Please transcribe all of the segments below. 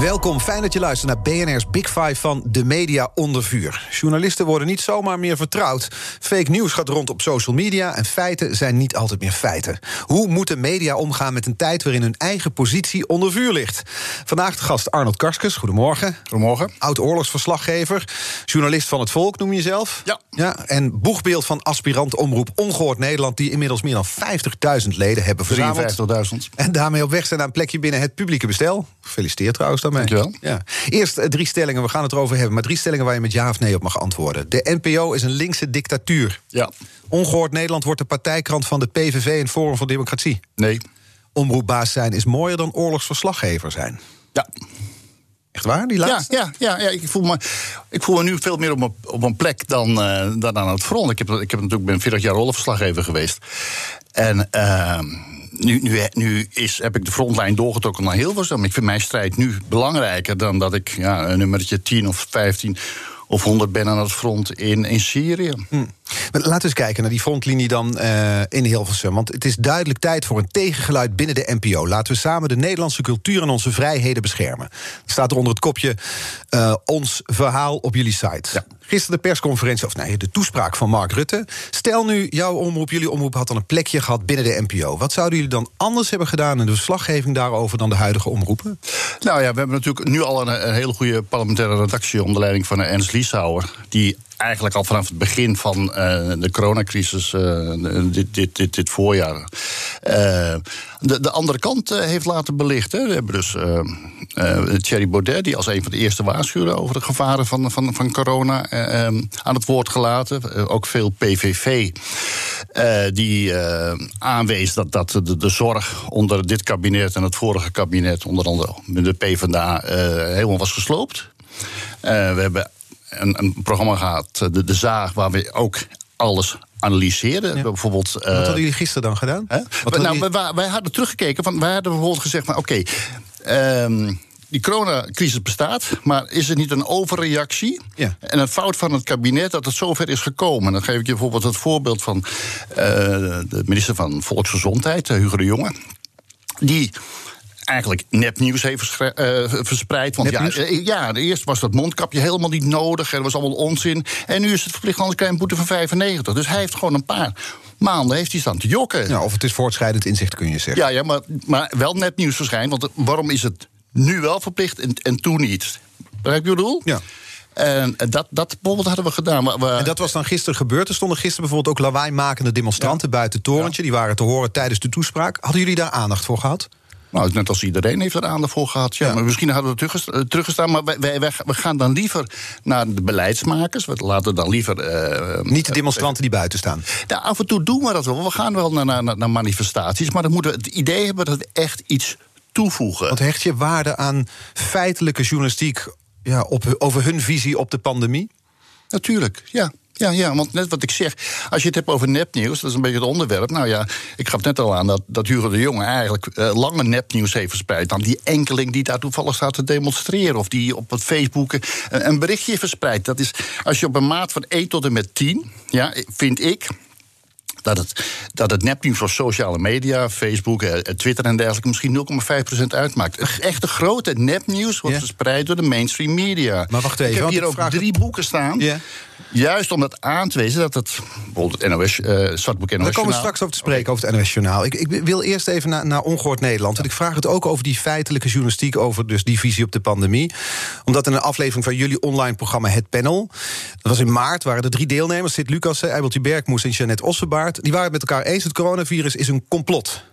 Welkom, fijn dat je luistert naar BNR's Big Five van de media onder vuur. Journalisten worden niet zomaar meer vertrouwd. Fake news gaat rond op social media en feiten zijn niet altijd meer feiten. Hoe moeten media omgaan met een tijd waarin hun eigen positie onder vuur ligt? Vandaag de gast Arnold Karskes, goedemorgen. Goedemorgen. Oud-oorlogsverslaggever, journalist van het Volk noem je jezelf. Ja. ja. En boegbeeld van aspirant Omroep Ongehoord Nederland... die inmiddels meer dan 50.000 leden hebben verzameld. 53.000. En daarmee op weg zijn naar een plekje binnen het publieke bestel. Gefeliciteerd trouwens daarmee. Dankjewel. Ja. Eerst eh, drie stellingen, we gaan het erover hebben. Maar drie stellingen waar je met ja of nee op mag antwoorden. De NPO is een linkse dictatuur. Ja. Ongehoord Nederland wordt de partijkrant van de PVV en Forum voor Democratie. Nee. Omroepbaas zijn is mooier dan oorlogsverslaggever zijn. Ja. Echt waar, die laatste? ja, ja, ja. Ik, voel me, ik voel me nu veel meer op een, op een plek dan, eh, dan aan het front. Ik heb, ik heb natuurlijk ben 40 jaar rollenverslaggever geweest. En ehm, nu, nu, nu is, heb ik de frontlijn doorgetrokken naar Hilversum. Ik vind mijn strijd nu belangrijker dan dat ik ja, een nummertje 10 of 15 of 100 ben aan het front in, in Syrië. Hm. Maar laten we eens kijken naar die frontlinie dan eh, in Hilversum. Want het is duidelijk tijd voor een tegengeluid binnen de NPO. Laten we samen de Nederlandse cultuur en onze vrijheden beschermen. Het staat er onder het kopje eh, ons verhaal op jullie site. Ja. Gisteren de persconferentie, of nee, de toespraak van Mark Rutte. Stel nu, jouw omroep, jullie omroep had dan een plekje gehad binnen de NPO. Wat zouden jullie dan anders hebben gedaan in de verslaggeving daarover dan de huidige omroepen? Nou ja, we hebben natuurlijk nu al een, een hele goede parlementaire redactie onder leiding van Ernst Liesauer. Die eigenlijk al vanaf het begin van eh, de coronacrisis, eh, dit, dit, dit, dit voorjaar, eh, de, de andere kant heeft laten belichten. We hebben dus Thierry Baudet, die als een van de eerste waarschuwde over de gevaren van, van, van corona, eh, eh, aan het woord gelaten. Ook veel PVV, die aanwees dat, dat de, de zorg onder dit kabinet en het vorige kabinet, onder andere de PvdA, helemaal was gesloopt. We hebben een, een programma gehad, eh, de, de Zaag, waar we ook alles hebben Bijvoorbeeld, eh, Wat hadden jullie gisteren dan gedaan? Hè? Wat hadden nou, jullie- wij, wij hadden teruggekeken. Van, wij hadden bijvoorbeeld gezegd: van, oké, ehm, die coronacrisis bestaat, maar is het niet een overreactie? Ja. En een fout van het kabinet dat het zover is gekomen. Dan geef ik je bijvoorbeeld het voorbeeld van eh, de minister van Volksgezondheid, eh, Hugo de Jonge. Die eigenlijk nepnieuws heeft eh, verspreid. Want ja, Nepnieuws? eh, ja, eerst was dat mondkapje helemaal niet nodig. En dat was allemaal onzin. En nu is het verplicht anders krijg je een boete van 95. Dus hij heeft gewoon een paar maanden heeft hij staan te jokken. Ja, of het is voortschrijdend inzicht, kun je zeggen. Ja, ja maar, maar wel nepnieuws verschijnt. Want waarom is het nu wel verplicht en, en toen niet? Begrijp je wat bedoel? Ja. En dat, dat bijvoorbeeld hadden we gedaan. Maar we, En dat was dan gisteren gebeurd. Er stonden gisteren bijvoorbeeld ook lawaaimakende demonstranten buiten het torentje. Die waren te horen tijdens de toespraak. Hadden jullie daar aandacht voor gehad? Nou, net als iedereen heeft er aandacht voor gehad. Ja, Ja. Maar misschien hadden we eh, teruggestaan. Maar wij, wij, wij- we gaan dan liever naar de beleidsmakers. We laten dan liever. eh, Niet de demonstranten die buiten staan. Af en toe doen we dat wel. We gaan wel naar, naar, naar manifestaties. Maar dan moeten we het idee hebben dat we echt iets toevoegen. Want hecht je waarde aan feitelijke journalistiek ja, op, over hun visie op de pandemie? Natuurlijk, ja. Ja, ja, want net wat ik zeg, als je het hebt over nepnieuws, dat is een beetje het onderwerp. Nou ja, ik gaf net al aan dat, dat Hugo de Jonge eigenlijk eh, lange nepnieuws heeft verspreid. Dan die enkeling die daar toevallig staat te demonstreren. Of die op het Facebook een, een berichtje verspreidt. Dat is, als je op een maat van 1 tot en met 10, ja, vind ik. Dat het, dat het nepnieuws van sociale media, Facebook, eh, Twitter en dergelijke misschien 0,5% uitmaakt. Het echte grote nepnieuws wordt verspreid door de mainstream media. Maar wacht even, Ik heb hier ook drie boeken staan. Juist om dat aan te wezen dat het bijvoorbeeld het NOS, eh Zwartboek NOS. Daar komen we straks over te spreken, over het NOS Journaal. Ik, ik wil eerst even naar, naar Ongehoord Nederland. Want ik vraag het ook over die feitelijke journalistiek... over dus die visie op de pandemie. Omdat in een aflevering van jullie online programma Het Panel... dat was in maart, waren er drie deelnemers... Sid Lucas, Eibeltje Bergmoes en Jeannette Ossebaard... die waren het met elkaar eens... het coronavirus is een complot.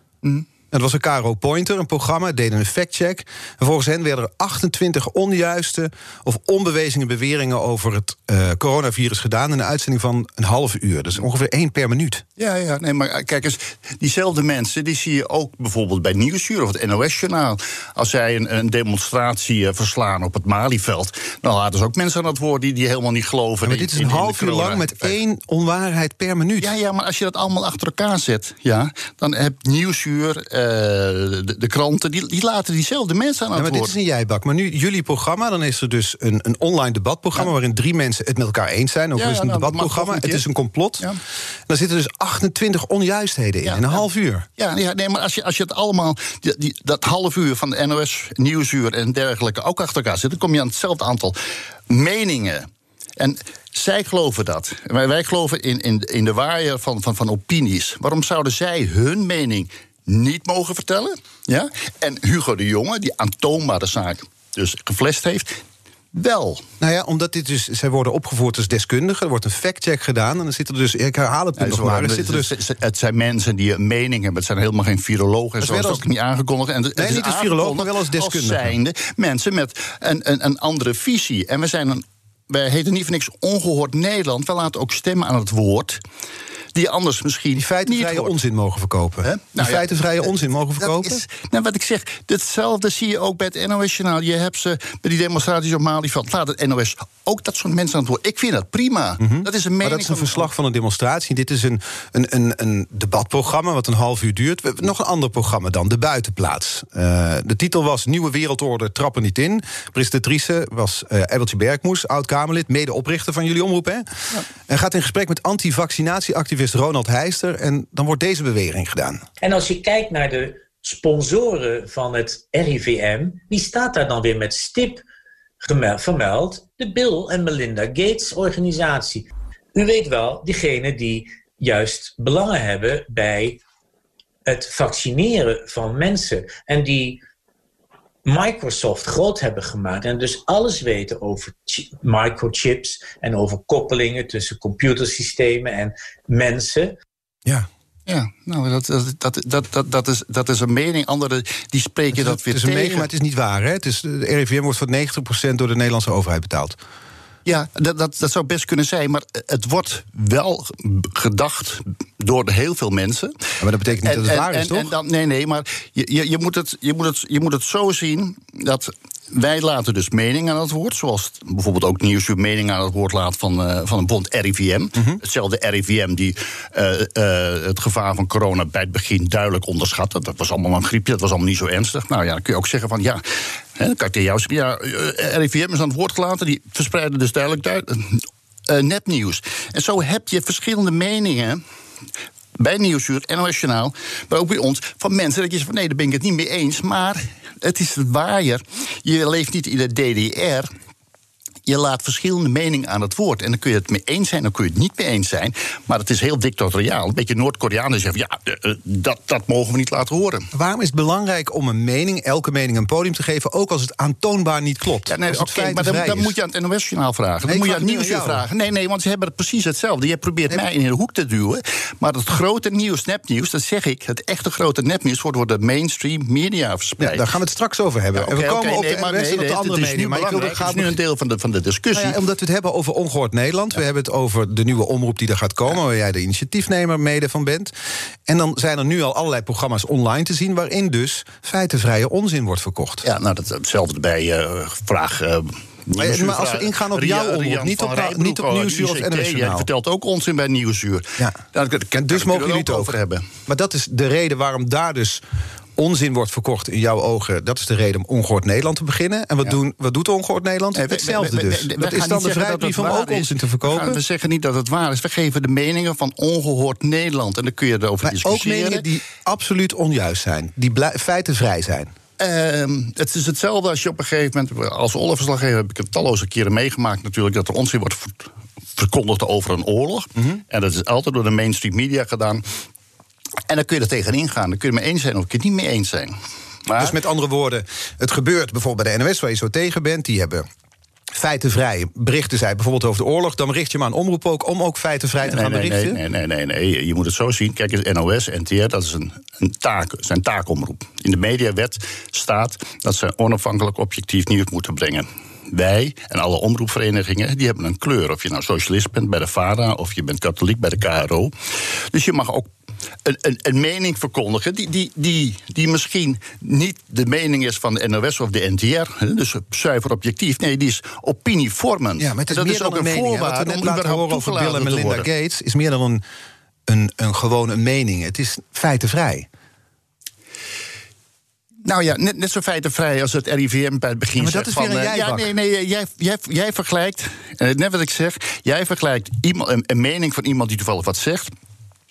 Dat was een Caro Pointer, een programma, deden een factcheck. En volgens hen werden er 28 onjuiste of onbewezen beweringen over het uh, coronavirus gedaan in een uitzending van een half uur. Dus ongeveer één per minuut. Ja, ja, nee, maar kijk eens, diezelfde mensen die zie je ook bijvoorbeeld bij Nieuwsuur of het NOS-journaal. Als zij een, een demonstratie verslaan op het Malieveld, dan laten ze ook mensen aan het woord die, die helemaal niet geloven. maar dit is een half uur lang met één onwaarheid per minuut. Ja, ja, maar als je dat allemaal achter elkaar zet, ja, dan heb Nieuwsuur, de, de, kranten, die, die laten diezelfde mensen aan het ja, maar. Dit is een jijbak. Maar nu jullie programma, dan is er dus een, een online debatprogramma waarin drie mensen het met elkaar eens zijn. Ook ja, is een nou, debatprogramma. Het is een complot. Daar zitten dus 28 onjuistheden in, in een half uur. Ja, ja, nee, maar als je, als je het allemaal, die, die, dat half uur van de NOS, Nieuwsuur en dergelijke ook achter elkaar zit, dan kom je aan hetzelfde aantal meningen. En zij geloven dat. Wij, wij geloven in, in, in de waaier van, van, van opinies. Waarom zouden zij hun mening niet mogen vertellen? Ja? En Hugo de Jonge, die aantoonbare zaak dus geflest heeft, wel. Nou ja, omdat dit dus, zij worden opgevoerd als deskundigen. Er wordt een factcheck gedaan. En dan zitten er dus, ik herhaal het ja, nog maar. Er zitten dus, het zijn mensen die een mening hebben. Het zijn helemaal geen virologen. En zoals ook niet aangekondigd. En het nee, niet als viroloog, maar wel als deskundige. Als zijnde mensen met een, een, een andere visie. En we zijn een wij heten niet voor niks ongehoord Nederland. We laten ook stemmen aan het woord die anders misschien. Die feitenvrije onzin mogen verkopen. He? Die nou, feitenvrije onzin mogen verkopen. Is, nou, wat ik zeg, hetzelfde zie je ook bij het NOS-journaal. Je hebt ze bij die demonstraties op Malieveld. Laat het NOS ook dat soort mensen aan het woord. Ik vind dat prima. Mhm. Dat is een mening. Maar dat is een verslag van een demonstratie. Dit is een, een, een, een debatprogramma wat een half uur duurt. We nog een ander programma dan, De Buitenplaats. Uh, de titel was Nieuwe Wereldorde trappen niet in. Presentatrice was uh, Ebbeltje Bergmoes, oud-Kamerlid, medeoprichter van jullie omroep. Hè? Ja. En gaat in gesprek met anti-vaccinatieactivisten Ronald Heister. En dan wordt deze beweging gedaan. En als je kijkt naar de sponsoren van het RIVM, wie staat daar dan weer met stip vermeld? De Bill en Melinda Gates organisatie. U weet wel, diegene die juist belangen hebben bij het vaccineren van mensen. En die Microsoft groot hebben gemaakt en dus alles weten over microchips en over koppelingen tussen computersystemen en mensen. Ja. Ja, nou, dat, dat, dat, dat, dat, is, dat is een mening. Anderen die spreken dat weer tegen. Het is een mening, maar het is niet waar. Hè? Het is, de RIVM wordt voor 90% door de Nederlandse overheid betaald. Ja, dat, dat, dat zou best kunnen zijn. Maar het wordt wel gedacht door heel veel mensen. maar dat betekent niet dat het waar is, toch? En dan, nee, nee, maar je, je, je, moet het, je, moet het, je moet het zo zien dat wij laten dus meningen aan het woord. Zoals bijvoorbeeld ook Nieuwsuur mening aan het woord laat van, uh, van een bond RIVM. Mhm. Hetzelfde RIVM die uh, uh, het gevaar van corona bij het begin duidelijk onderschatte. Dat was allemaal een griepje, dat was allemaal niet zo ernstig. Nou ja, dan kun je ook zeggen van ja, hè, zeggen, ja, RIVM is aan het woord gelaten. Die verspreiden dus duidelijk nepnieuws. En zo heb je verschillende meningen bij Nieuwsuur, NOS Journaal, maar ook bij ons, van mensen dat je zegt van nee, daar ben ik het niet mee eens. Maar het is het waaier. Je leeft niet in de DDR je laat verschillende meningen aan het woord. En dan kun je het mee eens zijn, dan kun je het niet mee eens zijn. Maar het is heel dictatoriaal. Een beetje Noord-Koreanen zeggen: ja, eh, eh, dat, dat mogen we niet laten horen. Waarom is het belangrijk om een mening, elke mening een podium te geven, ook als het aantoonbaar niet klopt? Ja, nee, Oké, maar dan, dan moet je aan het NOS-journaal vragen. Dan moet je aan het Nieuwsuur vragen. Nee, nee, want ze hebben het precies hetzelfde. Je probeert mij in een hoek te duwen. Maar het grote nieuws, nepnieuws, dat zeg ik, het echte grote nepnieuws wordt door de mainstream media verspreid. Ja, daar gaan we het straks over hebben. en we komen op de maar, nee, op de andere media. Maar ik wil, het gaat nu een deel van de, van de discussie. Nou ja, omdat we het hebben over Ongehoord Nederland. We hebben het over de nieuwe omroep die er gaat komen... waar jij de initiatiefnemer mede van bent. En dan zijn er nu al allerlei programma's online te zien... waarin dus feitenvrije onzin wordt verkocht. Ja, nou, dat, hetzelfde bij uh, vraag... Uh, maar, als we ingaan op jouw omroep, niet op, niet op Nieuwsuur of NRS Jij vertelt ook onzin bij Nieuwsuur. Ja. Daar, dus mogen jullie het over hebben. Maar dat is de reden waarom daar dus onzin wordt verkocht in jouw ogen... dat is de reden om Ongehoord Nederland te beginnen. En wat, doen, wat doet Ongehoord Nederland? Hetzelfde dus. Dat is dan de vrijbrief om ook onzin te verkopen? We, zeggen niet dat het waar is. We geven de meningen van Ongehoord Nederland. En dan kun je erover maar discussiëren. ook meningen die absoluut onjuist zijn. Die feitenvrij zijn. Uh, het is hetzelfde als je op een gegeven moment... als oorlogverslaggever heb ik het talloze keren meegemaakt natuurlijk... dat er onzin wordt verkondigd over een oorlog. Mhm. En dat is altijd door de mainstream media gedaan. En dan kun je er tegenin gaan. Dan kun je het mee eens zijn of kun je het niet mee eens zijn. Maar... Dus met andere woorden, het gebeurt bijvoorbeeld bij de NOS waar je zo tegen bent. Die hebben feitenvrij berichten zij, bijvoorbeeld over de oorlog, dan richt je maar een omroep ook om ook feitenvrij te Nee, gaan nee, berichten? nee, nee, nee, nee. Je moet het zo zien. Kijk, eens, NOS, NTR, dat is een, een taak, zijn taakomroep. In de mediawet staat dat ze onafhankelijk objectief nieuws moeten brengen. Wij en alle omroepverenigingen die hebben een kleur. Of je nou socialist bent bij de VARA of je bent katholiek bij de KRO. Dus je mag ook een, een, een mening verkondigen die, die, die, die misschien niet de mening is van de NOS of de NTR. Dus zuiver objectief. Nee, die is opinievormend. Ja, maar het is dat meer is dan ook een mening. voorwaarde om überhaupt horen over Bill en Melinda. Gates is meer dan een, een, een gewone mening. Het is feitenvrij. Nou ja, net, net zo feitenvrij als het RIVM bij het begin Ja, maar dat is weer van, een eh, Ja, nee, nee, jij, jij, jij vergelijkt, eh, net wat ik zeg... jij vergelijkt iemand, een, een mening van iemand die toevallig wat zegt...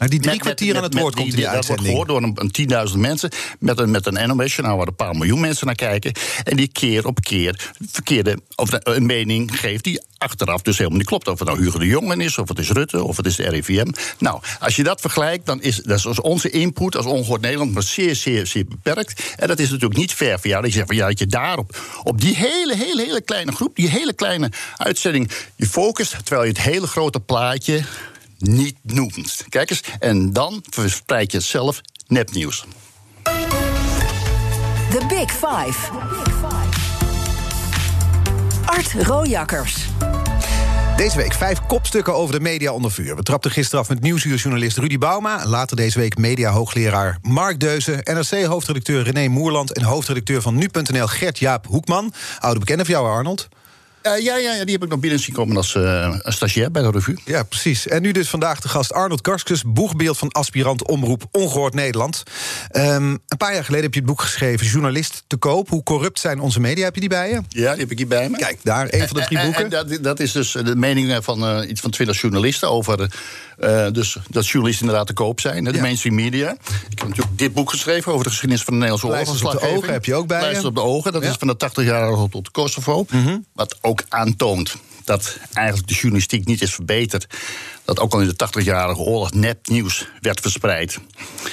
Nou, die drie met- kwartier met- aan het woord die- komt in die Dat wordt gehoord door een, een 10.000 mensen met een, met een NOS-journaal waar een paar miljoen mensen naar kijken. En die keer op keer verkeerde, of een mening geeft die achteraf dus helemaal niet klopt. Of het nou Hugo de Jongen is, of het is Rutte, of het is de RIVM. Nou, als je dat vergelijkt, dan is dat is onze input als Ongehoord Nederland maar zeer, zeer, zeer beperkt. En dat is natuurlijk niet ver voor jou. Dat je zegt van ja, dat je daarop, op die hele, hele, hele kleine groep, die hele kleine uitzending, je focust, terwijl je het hele grote plaatje niet noemt. Kijk eens, en dan verspreid je het zelf nepnieuws. The Big Five. Art Rojakkers. Deze week vijf kopstukken over de media onder vuur. We trapten gisteren af met nieuwsuurjournalist Rudy Bauma. Later deze week media-hoogleraar Mark Deuzen... NRC-hoofdredacteur René Moerland... en hoofdredacteur van Nu.nl Gert-Jaap Hoekman. Oude bekende van jou, Arnold. Eh, ja, ja, ja, die heb ik nog binnen zien komen als eh, een stagiair bij de revue. Ja, precies. En nu dus vandaag de gast Arnold Karskes... boegbeeld van aspirant Omroep Ongehoord Nederland. Ehm, een paar jaar geleden heb je het boek geschreven... Journalist te koop. Hoe corrupt zijn onze media? Heb je die bij je? Ja, die heb ik hier bij me. Kijk, daar, een van de drie En- en- boeken. en dat, dat is dus de mening van eh, iets van 20 journalisten over dus dat journalisten inderdaad te koop zijn. De Ja. mainstream media. Ik heb natuurlijk dit boek geschreven over de geschiedenis van de Nederlandse Lijsters op de ogen heb je ook bij je. Lijsters op de ogen, dat Ja. Is van de 80 jaar tot Kosovo. Wat ook aantoont dat eigenlijk de journalistiek niet is verbeterd. Dat ook al in de 80-jarige oorlog nepnieuws werd verspreid.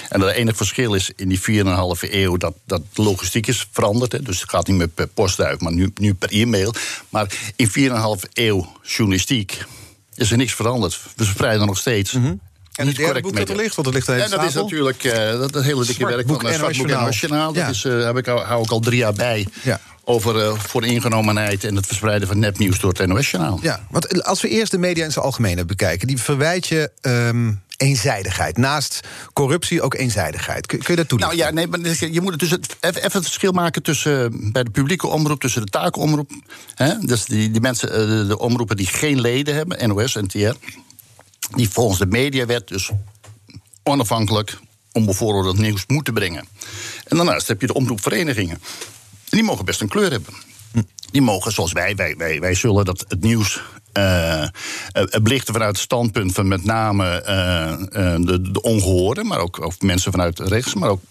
En dat het enige verschil is in die 4,5 eeuw dat, dat de logistiek is veranderd. Hè. Dus het gaat niet meer per postduif, maar nu, nu per e-mail. Maar in 4,5 eeuw journalistiek is er niks veranderd. We verspreiden nog steeds. Mhm. En het niet derde correct boek dat er ligt, want het ligt er En dat is natuurlijk eh, dat, dat hele dikke Zwart werk boek van uh, NOS Zwartboek. Nationaal. Dat is, eh, heb ik, hou ik al drie jaar bij. Ja. Over eh, voor ingenomenheid en het verspreiden van nepnieuws door het NOS-journaal. Ja, want als we eerst de media in zijn algemeen bekijken... die verwijt je ehm, eenzijdigheid. Naast corruptie ook eenzijdigheid. Kun, kun je dat toelichten? Nou ja, nee, maar je moet het dus het, even, even het verschil maken tussen eh, bij de publieke omroep, tussen de taakomroep. Hè, dus die, die mensen, eh, de, de omroepen die geen leden hebben, NOS, NTR, die volgens de mediawet dus onafhankelijk onbevooroordeeld nieuws moeten brengen. En daarnaast heb je de omroepverenigingen. En die mogen best een kleur hebben. Die mogen, zoals wij, wij, wij, zullen dat het nieuws eh, belichten vanuit het standpunt van met name eh, de, de ongehoorden, maar ook of mensen vanuit rechts, maar ook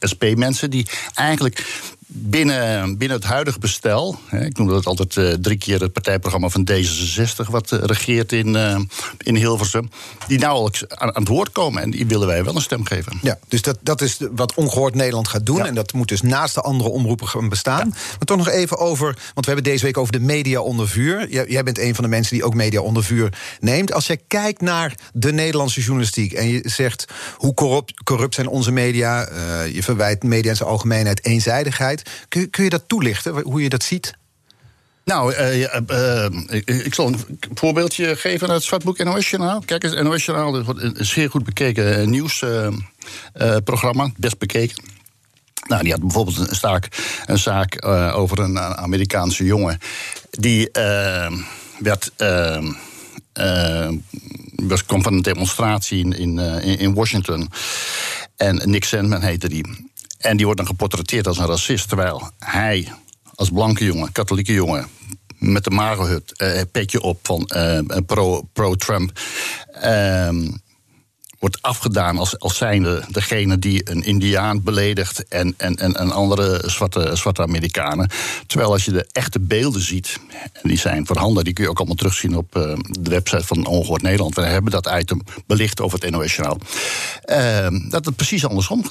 SP-mensen die eigenlijk binnen, binnen het huidige bestel, hè, ik noem dat altijd eh, drie keer het partijprogramma van D66, wat eh, regeert in, eh, in Hilversum, die nou al aan, aan het woord komen en die willen wij wel een stem geven. Ja, dus dat, dat is wat Ongehoord Nederland gaat doen. Ja. En dat moet dus naast de andere omroepen gaan bestaan. Maar toch nog even over, want we hebben deze week over de media onder vuur. Jij, jij bent een van de mensen die ook media onder vuur neemt. Als jij kijkt naar de Nederlandse journalistiek en je zegt hoe corrupt, corrupt zijn onze media, je verwijt media in zijn algemeenheid eenzijdigheid. Kun, kun je dat toelichten, hoe je dat ziet? Nou, eh, eh, eh, ik, zal een voorbeeldje geven uit het Zwartboek NOS Journaal. Kijk eens, NOS Journaal is een zeer goed bekeken nieuwsprogramma, best bekeken. Nou, die had bijvoorbeeld een, zaak, een zaak eh, over een eh, Amerikaanse jongen. Die eh, werd. eh, eh, was, kwam van een demonstratie in, eh, in- in Washington. En Nick Sandman heette die. En die wordt dan geportretteerd als een racist. Terwijl hij, als blanke jongen, katholieke jongen. met de magerhut, eh petje op van eh, pro- pro-Trump. ehm, wordt afgedaan als, als zijnde degene die een Indiaan beledigt en, en, en, en andere zwarte, zwarte Amerikanen. Terwijl als je de echte beelden ziet, en die zijn voorhanden, die kun je ook allemaal terugzien op uh, de website van Ongehoord Nederland. We hebben dat item belicht over het NOS-journaal. Uh, dat het precies andersom,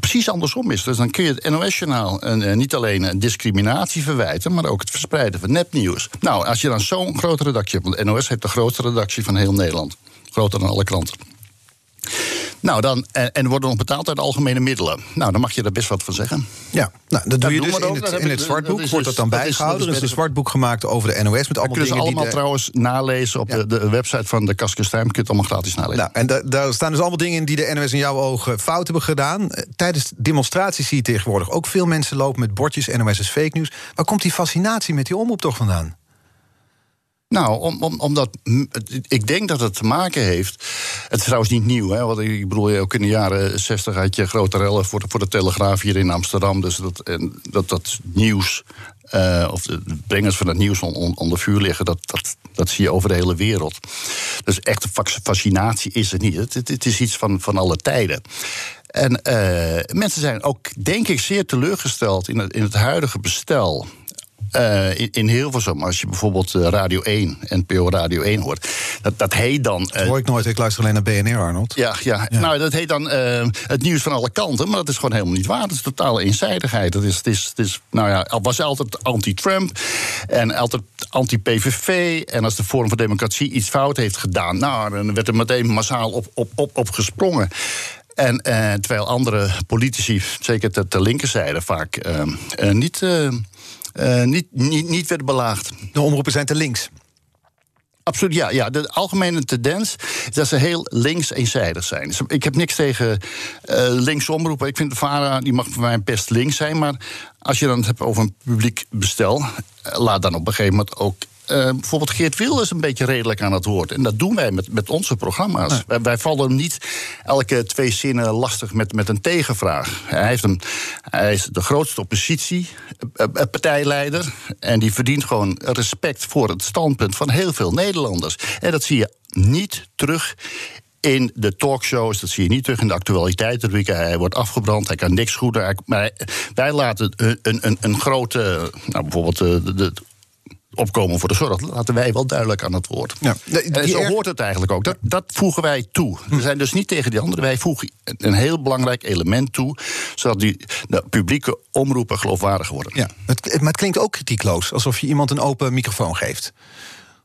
precies andersom is. Dus dan kun je het NOS-journaal niet alleen discriminatie verwijten, maar ook het verspreiden van nepnieuws. Nou, als je dan zo'n grote redactie hebt, want NOS heeft de grootste redactie van heel Nederland. Groter dan alle kranten. Nou, dan, en, en worden nog betaald uit algemene middelen. Nou, dan mag je er best wat van zeggen. Ja, nou, dat doe je dus in het, in het zwartboek. wordt dat dus- dan bijgehouden? Er is een zwartboek gemaakt over de NOS. Met allemaal dingen ze allemaal die trouwens nalezen op de, de, website van de Kaskenstein. Kun je het allemaal gratis nalezen. Nou, en da, daar staan dus allemaal dingen in die de NOS in jouw ogen fout hebben gedaan. Eh, tijdens demonstraties zie je tegenwoordig ook veel mensen lopen met bordjes NOS is fake news. Waar komt die fascinatie met die omroep toch vandaan? Nou, om, om, omdat ik denk dat het te maken heeft. Het is trouwens niet nieuw, hè? Want ik bedoel, ook in de jaren 60 had je grote rellen voor de, voor de Telegraaf hier in Amsterdam. Dus dat, dat, dat nieuws. Uh, of de brengers van het nieuws onder vuur liggen, dat, dat, dat zie je over de hele wereld. Dus echte fascinatie is er niet. Het, het, is iets van, van alle tijden. En uh, mensen zijn ook, denk ik, zeer teleurgesteld in het, in het huidige bestel. Uh, in, in Hilversum, als je bijvoorbeeld uh, Radio 1, NPO Radio 1 hoort, dat, dat heet dan... Uh, dat hoor ik nooit, ik luister alleen naar BNR, Arnold. Ja, ja, ja. nou, dat heet dan het nieuws van alle kanten, maar dat is gewoon helemaal niet waar. Dat is totale eenzijdigheid. Dat is, het is, het is, nou ja, was altijd anti-Trump en altijd anti-PVV. En als de Forum voor Democratie iets fout heeft gedaan, nou, dan werd er meteen massaal op, op, op, op gesprongen. En terwijl andere politici, zeker ter, ter linkerzijde, vaak niet niet, niet, niet werd belaagd. De omroepen zijn te links. Absoluut, ja. ja. De algemene tendens is dat ze heel links eenzijdig zijn. Dus ik heb niks tegen uh, links omroepen. Ik vind de VARA, die mag voor mij best links zijn. Maar als je dan het hebt over een publiek bestel... laat dan op een gegeven moment ook uh, bijvoorbeeld Geert Wilders een beetje redelijk aan het woord. En dat doen wij met, met onze programma's. Wij, wij, vallen niet elke twee zinnen lastig met, met een tegenvraag. Hij, heeft een, hij is de grootste oppositiepartijleider. Eh, eh, en die verdient gewoon respect voor het standpunt van heel veel Nederlanders. En dat zie je niet terug in de talkshows. Dat zie je niet terug in de actualiteitsrubrieken. Hij wordt afgebrand, hij kan niks goed. Maar wij laten een, een, een grote, nou bijvoorbeeld de, de opkomen voor de zorg. Dat laten wij wel duidelijk aan het woord. Ja, en zo hoort het eigenlijk ook. Dat, dat voegen wij toe. We zijn dus niet tegen die anderen. Wij voegen een heel belangrijk element toe. Zodat die de publieke omroepen geloofwaardig worden. Ja, maar het klinkt ook kritiekloos. Alsof je iemand een open microfoon geeft.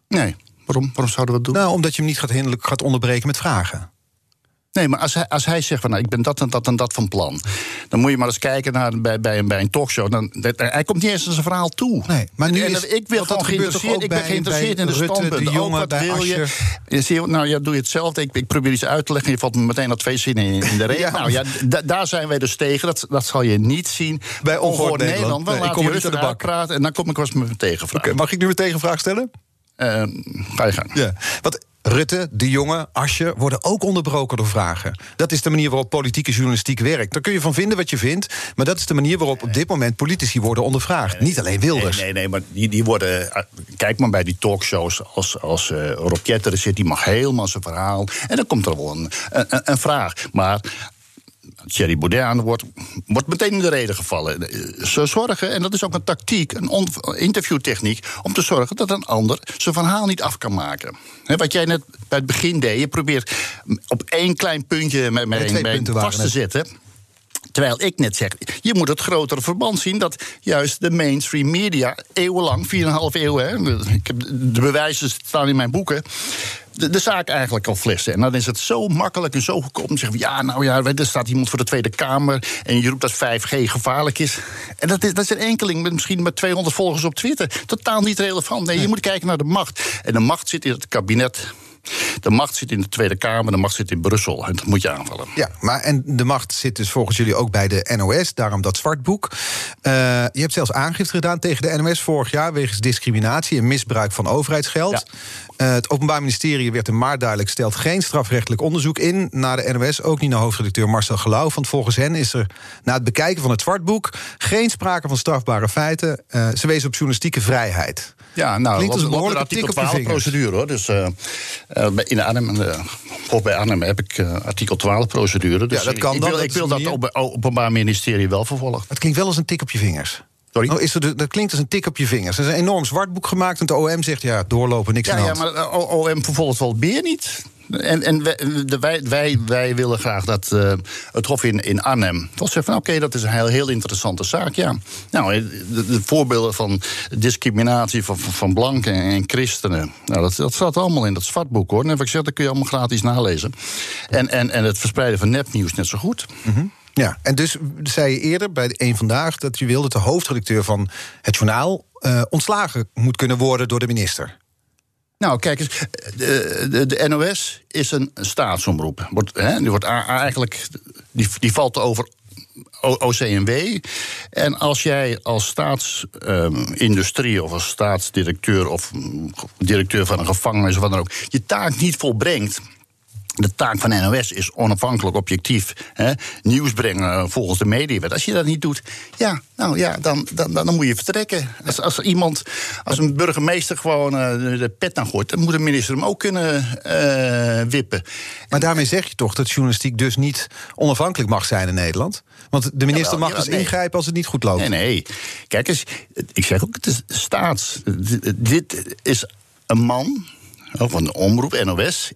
Nee. Waarom, waarom zouden we dat doen? Nou, omdat je hem niet gaat, hinderlijk gaat onderbreken met vragen. Nee, maar als hij, als hij zegt van nou, ik ben dat en dat en dat van plan. Dan moet je maar eens kijken naar, bij, bij, een, bij een talkshow. Dan, hij komt niet eens aan zijn verhaal toe. Nee, maar nu is, ik wil gewoon geïnteresseerd. Ik ben geïnteresseerd in de standpunt. De jongen, wat wil je? je? Nou ja, doe je hetzelfde. Ik, ik probeer iets uit te leggen. Je valt me meteen al twee zinnen in, in de reden. ja. Nou ja, daar zijn wij dus tegen. Dat, dat zal je niet zien bij Ongehoord Nederland. We nee, je rustig de bak praten en dan kom ik wel eens met mijn tegenvraag. Okay, mag ik nu een tegenvraag stellen? Uh, ga je gang. Ja. Wat Rutte, De Jonge, Asje worden ook onderbroken door vragen. Dat is de manier waarop politieke journalistiek werkt. Daar kun je van vinden wat je vindt, maar dat is de manier waarop op dit moment politici worden ondervraagd. Niet alleen Wilders. Nee, nee, nee maar die, die worden. Eh, kijk maar bij die talkshows als, als uh, Rob Jetter zit, die mag helemaal zijn verhaal. En dan komt er wel een, een, een vraag. Maar Thierry Baudet aan wordt, wordt meteen in de reden gevallen. Ze zorgen, en dat is ook een tactiek, een interviewtechniek, om te zorgen dat een ander zijn verhaal niet af kan maken. wat jij net bij het begin deed, je probeert op één klein puntje met mij vast te zetten. Terwijl ik net zeg, je moet het grotere verband zien dat juist de mainstream media eeuwenlang, 4,5 eeuw, hè, ik heb de bewijzen staan in mijn boeken, de, de, zaak eigenlijk al flessen. En dan is het zo makkelijk en zo goedkoop om te zeggen: ja, nou ja, er staat iemand voor de Tweede Kamer en je roept dat 5G gevaarlijk is. En dat is, dat is een enkeling met misschien met 200 volgers op Twitter. Totaal niet relevant. Nee, je moet kijken naar de macht. En de macht zit in het kabinet de macht zit in de Tweede Kamer, de macht zit in Brussel. En dat moet je aanvallen. Ja, maar en de macht zit dus volgens jullie ook bij de NOS, daarom dat zwartboek. Uh, je hebt zelfs aangifte gedaan tegen de NOS vorig jaar wegens discriminatie en misbruik van overheidsgeld. Uh, het Openbaar Ministerie werd in maart duidelijk stelt geen strafrechtelijk onderzoek in naar de NOS, ook niet naar hoofdredacteur Marcel Gelauw. Want volgens hen is er na het bekijken van het zwartboek geen sprake van strafbare feiten. Uh, ze wezen op journalistieke vrijheid. Ja, nou, Klinkt als een behoorlijke tik op procedure hoor. Dus in Arnhem, uh, of bij Arnhem heb ik uh, artikel 12 procedure. Dus ja, dat kan ik, dan, wil, dat ik wil dat op Openbaar Ministerie wel vervolgen. Het klinkt wel als een tik op je vingers. Sorry? Oh, is er de- dat klinkt als een tik op je vingers. Er is een enorm zwartboek gemaakt en de OM zegt... ja, doorlopen, niks Ja, aan de ja, maar eh, O- OM vervolgt wel meer niet. En, en wij, wij, wij, willen graag dat eh, het Hof in, in Arnhem. toch zegt van oké, dat is een heel, heel interessante zaak. Ja. Nou, eh, de, de voorbeelden van discriminatie van, van, blanken en christenen. Nou, dat, dat staat allemaal in dat zwartboek hoor. En heb ik gezegd, dat kun je allemaal gratis nalezen. En, en, en het verspreiden van nepnieuws net zo goed. Ja, en dus zei je eerder bij Eén Vandaag... dat je wilde dat de hoofdredacteur van het journaal... eh, ontslagen moet kunnen worden door de minister. Nou, kijk eens, de, de, de NOS is een staatsomroep. Hè, die, wordt eigenlijk, die, die valt over OCMW. En als jij als staatsindustrie of als staatsdirecteur of mm, directeur van een gevangenis of wat dan ook, je taak niet volbrengt. De taak van NOS is onafhankelijk, objectief hè, nieuws brengen eh, volgens de mediawet. Als je dat niet doet, ja, nou ja, dan, dan, dan moet je vertrekken. Als, als iemand, als een burgemeester gewoon eh, de, pet aan gooit, dan moet de minister hem ook kunnen eh, wippen. Maar daarmee zeg je toch dat journalistiek dus niet onafhankelijk mag zijn in Nederland? Want de minister Jawel, mag dus nee. ingrijpen als het niet goed loopt. Nee, nee. Kijk eens, ik zeg ook, het is staats. Dit is een man, van de omroep, NOS,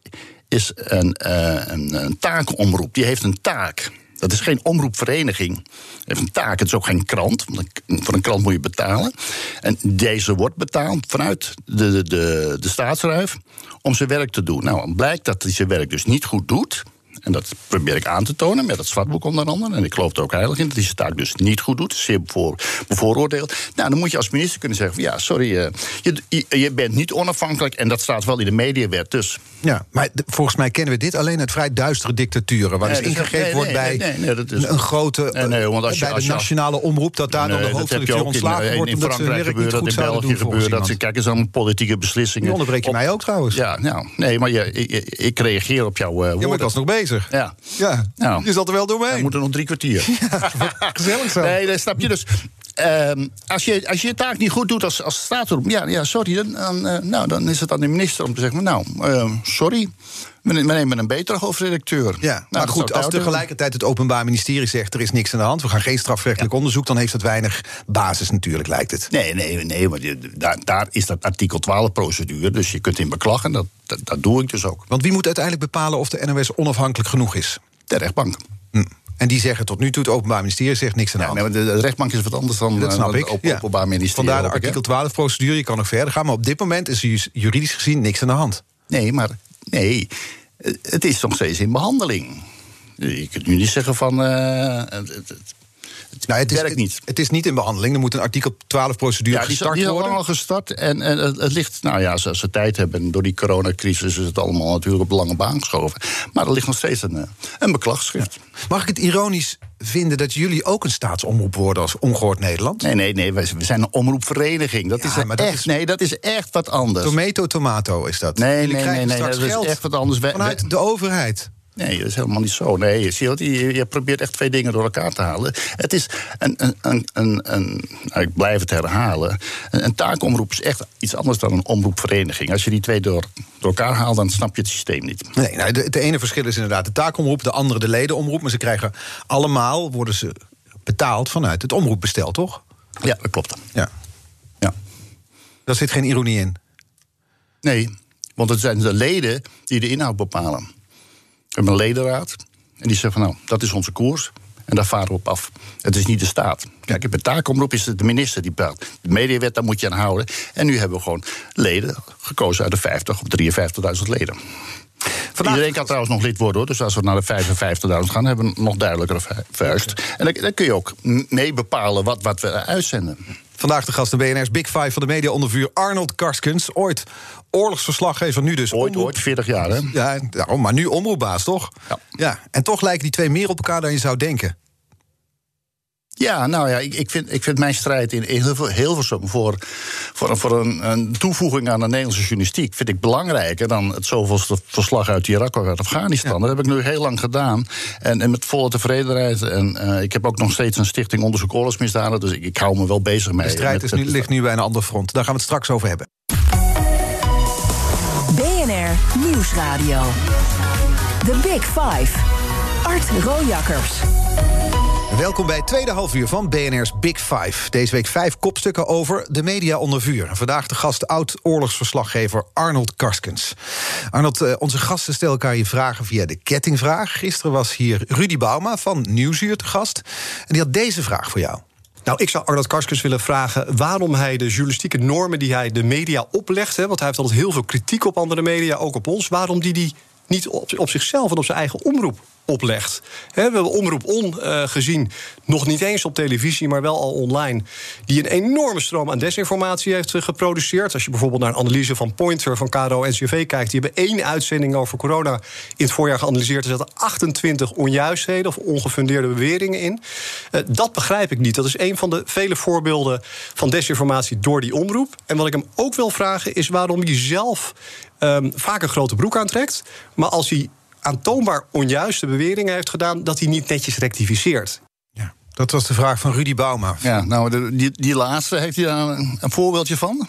is een, eh, een, een taakomroep. Die heeft een taak. Dat is geen omroepvereniging. Het heeft een taak. Het is ook geen krant. Want voor een krant moet je betalen. En deze wordt betaald vanuit de, de, de, de staatsruif om zijn werk te doen. Nou, blijkt dat hij zijn werk dus niet goed doet. En dat probeer ik aan te tonen met het zwartboek onder andere. En ik geloof er ook heilig in dat hij zijn taak dus niet goed doet. Zeer bevoor, bevooroordeeld. Nou, dan moet je als minister kunnen zeggen: van, ja, sorry, eh, je, je, je bent niet onafhankelijk. En dat staat wel in de mediawet. Dus Ja, maar volgens mij kennen we dit alleen uit vrij duistere dictaturen... waar Nee, dus nee, wordt bij nee, nee, dat is- een, grote... Nee, nee, want als je- bij als de nationale omroep... dat daar dan de hoofdredacteur ook in, ontslagen eh, wordt... in hun Frankrijk gebeurt dat, in België gebeurt dat. Ze kijken eens aan politieke beslissingen. Nu onderbreek je mij ook trouwens. Ja, nou, nee, maar je, ik, ik reageer op jouw eh, woorden. Ja, maar ik was nog bezig. Ja. Ja, Nou. je zat er wel We doorheen. moeten nog drie kwartier. Gezellig zo. Nee, dat snap je dus. Ehm, als, je, als je je taak niet goed doet als, als staatsroep, ja, ja, sorry, dan, dan, eh, nou, dan is het aan de minister om te zeggen: Nou, eh, sorry, we nemen een betere hoofdredacteur. Ja, Nou, maar goed, als tegelijkertijd het Openbaar Ministerie zegt... er is niks aan de hand, we gaan geen strafrechtelijk onderzoek... dan heeft dat weinig basis natuurlijk, lijkt het. Nee, nee, nee, maar je- daar, daar is dat artikel 12-procedure. Dus je kunt in beklagen. Dat, dat, dat doe ik dus ook. Want wie moet uiteindelijk bepalen of de NOS onafhankelijk genoeg is? De rechtbank. Hm. En die zeggen tot nu toe, het Openbaar Ministerie zegt niks aan de hand. nee, de, rechtbank is wat anders dan Dat eh, snap het ik. op, ja. openbaar ministerie. Vandaar de artikel 12 procedure, je kan nog verder gaan. Maar op dit moment is er ju- juridisch gezien niks aan de hand. Nee, maar nee, eh, het is nog steeds in behandeling. Je kunt nu niet zeggen van. eh, het Nou, het is, werkt niet. Het, is niet in behandeling. Er moet een artikel 12 procedure Ja, die is, gestart die is al worden. gestart. En, en het, het ligt, nou ja, als ze tijd hebben. En door die coronacrisis is het allemaal natuurlijk op de lange baan geschoven. Maar er ligt nog steeds een, eh, een beklagschrift. Mag ik het ironisch vinden dat jullie ook een staatsomroep worden als Ongehoord Nederland? Nee, nee, nee, we zijn een omroepvereniging. Dat Ja, is maar dat echt, is- nee, dat is echt wat anders. Tomato, tomato is dat. Nee, Jullie nee, nee, dat is echt wat anders. Vanuit de overheid. Nee, dat is helemaal niet zo. Nee, je, je, je probeert echt twee dingen door elkaar te halen. Het is een. een, een, een, een nou, ik blijf het herhalen. Een, taakomroep is echt iets anders dan een omroepvereniging. Als je die twee door, door elkaar haalt, dan snap je het systeem niet. Nee, nou, de, het ene verschil is inderdaad de taakomroep, de andere de ledenomroep. Maar ze krijgen allemaal, worden ze betaald vanuit het omroepbestel, toch? Ja, dat klopt. Ja. Ja. Daar zit geen ironie in. Nee, want het zijn de leden die de inhoud bepalen. Een ledenraad en die zeggen van nou, dat is onze koers. En daar varen we op af. Het is niet de staat. Kijk, bij taakomroep is het de minister die bepaalt. De mediawet, daar moet je aan houden. En nu hebben we gewoon leden gekozen uit de 50 of 53.000 leden. Iedereen kan trouwens nog lid worden hoor. Dus als we naar de 55.000 gaan, hebben we een nog duidelijkere vu- vuist. En dan, dan kun je ook mee bepalen wat, wat we uitzenden. Vandaag de gast de BNR's Big Five van de media ondervuur Arnold Karskens. Ooit oorlogsverslaggever, nu dus Ooit, omroep- ooit, 40 jaar hè. Ja, nou, maar nu omroepbaas, toch? Ja. ja. En toch lijken die twee meer op elkaar dan je zou denken. Ja, nou ja, ik, ik, vind, ik vind mijn strijd in, in Hilver- Hilversum voor, voor, voor een, een toevoeging aan de Nederlandse journalistiek vind ik belangrijker dan het zoveelste verslag uit Irak of uit Afghanistan. Dat heb ik nu heel lang gedaan en, en met volle tevredenheid. En eh, ik heb ook nog steeds een stichting onderzoek oorlogsmisdaden, dus ik, ik hou me wel bezig mee. De strijd is nu, ligt nu bij een ander front. Daar gaan we het straks over hebben. BNR Nieuwsradio. The Big Five. Art Rojakkers. Welkom bij het tweede halfuur van BNR's Big Five. Deze week vijf kopstukken over de media onder vuur. Vandaag de gast oud-oorlogsverslaggever Arnold Karskens. Arnold, eh, onze gasten stellen elkaar je vragen via de kettingvraag. Gisteren was hier Rudy Bauma van Nieuwsuur te gast. En die had deze vraag voor jou. Nou, ik zou Arnold Karskens willen vragen waarom hij de journalistieke normen die hij de media oplegt, want hij heeft altijd heel veel kritiek op andere media, ook op ons, waarom die die niet op zichzelf en op zijn eigen omroep oplegt. we hebben Omroep On uh, gezien, nog niet eens op televisie, maar wel al online, die een enorme stroom aan desinformatie heeft uh, geproduceerd. Als je bijvoorbeeld naar een analyse van Pointer van KRO-NCV kijkt, die hebben één uitzending over corona in het voorjaar geanalyseerd. Er zaten 28 onjuistheden of ongefundeerde beweringen in. Uh, dat begrijp ik niet. Dat is een van de vele voorbeelden van desinformatie door die omroep. En wat ik hem ook wil vragen is waarom hij zelf um, vaak een grote broek aantrekt, maar als hij aantoonbaar onjuiste beweringen heeft gedaan, dat hij niet netjes rectificeert. Ja, dat was de vraag van Rudy Bauma. Ja, nou, die, die laatste, heeft hij daar een, een voorbeeldje van?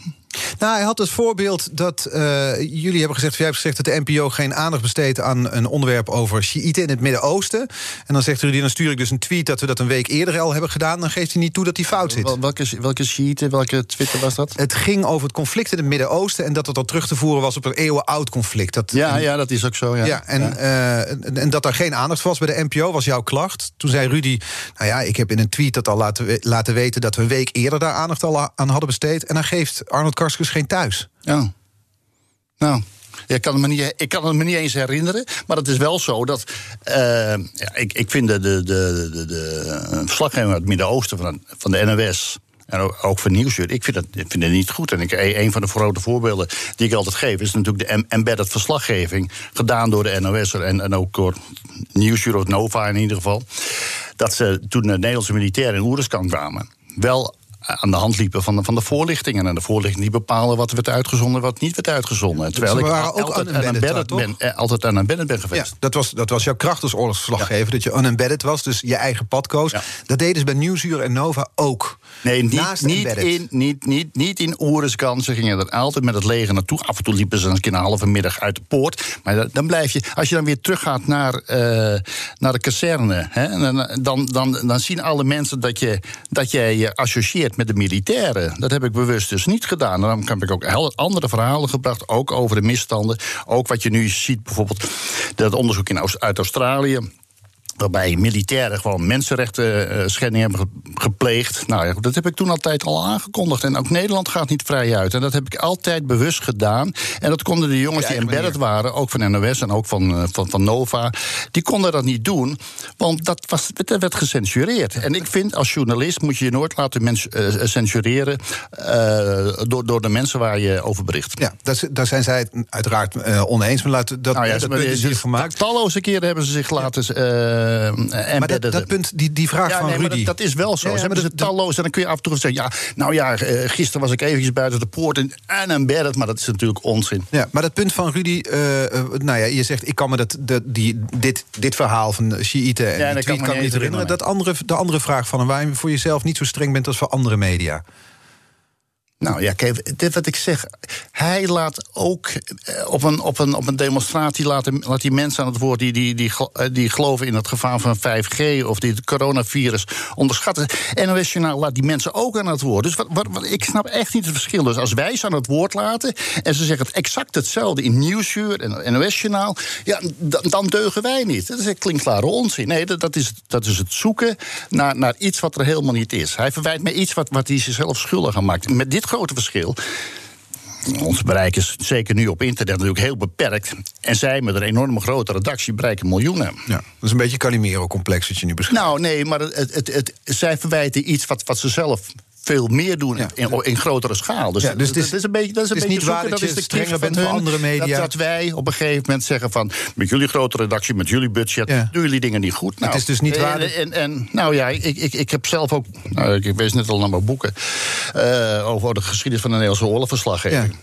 Nou, hij had het voorbeeld dat uh, jullie hebben gezegd, jij hebt gezegd dat de NPO geen aandacht besteedt aan een onderwerp over Shiiten in het Midden-Oosten. En dan zegt Rudy, dan stuur ik dus een tweet dat we dat een week eerder al hebben gedaan. Dan geeft hij niet toe dat hij fout zit. Welke, welke Shiiten, welke Twitter was dat? Het ging over het conflict in het Midden-Oosten en dat het al terug te voeren was op een eeuwenoud conflict. Dat, ja, en, ja, dat is ook zo. Ja, ja, en, ja. Uh, en dat daar geen aandacht was bij de NPO, was jouw klacht. Toen zei Rudy, nou ja, ik heb in een tweet dat al laten, laten weten dat we een week eerder daar aandacht al aan hadden besteed. En dan geeft Arnold Karskens geen thuis. Ja. Nou. Ik kan, me niet, ik kan het me niet eens herinneren. Maar het is wel zo dat. Uh, ja, ik, ik vind de, de, de, de, verslaggever uit het Midden-Oosten van, van de NOS. En ook, ook voor Nieuwsuur. Ik vind, dat, ik vind het niet goed. En ik, een van de grote voorbeelden die ik altijd geef... is natuurlijk de embedded verslaggeving. Gedaan door de NOS en, en ook door Nieuwsuur of Nova in ieder geval. Dat ze toen de Nederlandse militairen in Oerenskamp kwamen... wel aan de hand liepen van de, van de voorlichtingen. En de voorlichting die bepalen wat werd uitgezonden wat niet werd uitgezonden. Terwijl ik ook altijd unembedded ben, eh, altijd unembedded ben geweest. Ja, dat, was, dat was jouw kracht als oorlogsverslaggever, ja. dat je unembedded was, dus je eigen pad koos. Dat deden ze bij Nieuwsuur en Nova ook. Nee, niet, niet, in, niet, niet, niet in Oerenskan. Ze gingen er altijd met het leger naartoe. Af en toe liepen ze een keer een halve middag uit de poort. Maar dan blijf je, als je dan weer teruggaat naar, uh, naar de kazerne, hè, dan, dan, dan, dan zien alle mensen dat je, dat jij je associeert met de militairen. Dat heb ik bewust dus niet gedaan. Daarom heb ik ook andere verhalen gebracht, ook over de misstanden. Ook wat je nu ziet, bijvoorbeeld dat onderzoek in, uit Australië waarbij militairen gewoon mensenrechten uh, schendingen hebben gepleegd. Nou ja, dat heb ik toen altijd al aangekondigd. En ook Nederland gaat niet vrij uit. En dat heb ik altijd bewust gedaan. En dat konden de jongens die embedded waren, ook van NOS en ook van, uh, van, van Nova, die konden dat niet doen, want dat, was, dat werd gecensureerd. En ik vind als journalist moet je je nooit laten mens, uh, censureren door, door de mensen waar je over bericht. Ja, dat, daar zijn zij het uiteraard oneens. Maar laten dat, nou ja, dat, gemaakt. Talloze keren hebben ze zich laten uh, maar dat, dat, punt, die, die vraag ja, van nee, Rudy... Dat, dat, is wel zo. Ja, Ze hebben ze talloos en dan kun je af en toe zeggen... ja, nou ja, uh, gisteren was ik eventjes buiten de poort en, en embedded... maar dat is natuurlijk onzin. Ja, maar dat punt van Rudy... Uh, nou ja, je zegt, ik kan me dat, dat, die, dit, dit verhaal van Shiiten en ja, die tweet kan me niet herinneren. Dat andere, de andere vraag van hem, waar je voor jezelf niet zo streng bent... als voor andere media. Nou ja, kijk, dit wat ik zeg. Hij laat ook eh, op een, op een, op een demonstratie laat, laat die mensen aan het woord die, die, die, eh, die geloven in het gevaar van 5G of die het coronavirus onderschatten. NOS Journaal laat die mensen ook aan het woord. Dus wat, wat, wat, ik snap echt niet het verschil. Dus als wij ze aan het woord laten en ze zeggen exact hetzelfde in Nieuwsuur en NOS Journaal, ja, dan, deugen wij niet. Dat is klinkklare onzin. Nee, dat, dat, is, dat is het zoeken naar, naar iets wat er helemaal niet is. Hij verwijt me iets wat, wat hij zichzelf schuldig aan maakt. Met dit grote verschil. Ons bereik is zeker nu op internet natuurlijk heel beperkt. En zij met een enorme grote redactie bereiken miljoenen. Ja, dat is een beetje Calimero-complex wat je nu beschrijft. Nou, nee, maar het, het, het, zij verwijten iets wat, wat ze zelf veel meer doen ja. in, in, grotere schaal. Dus, ja, dus dat, is een beetje, dat is een beetje niet waar dat, is de strenger bent voor andere media. Dat, dat, wij op een gegeven moment zeggen van... met jullie grote redactie, met jullie budget... Ja. doen jullie dingen niet goed. Nou, het is dus niet waar... En, en, en nou ja, ik, ik, ik heb zelf ook... Nou, ik wees net al naar mijn boeken... Uh, over de geschiedenis van de Nederlandse oorlogverslaggeving.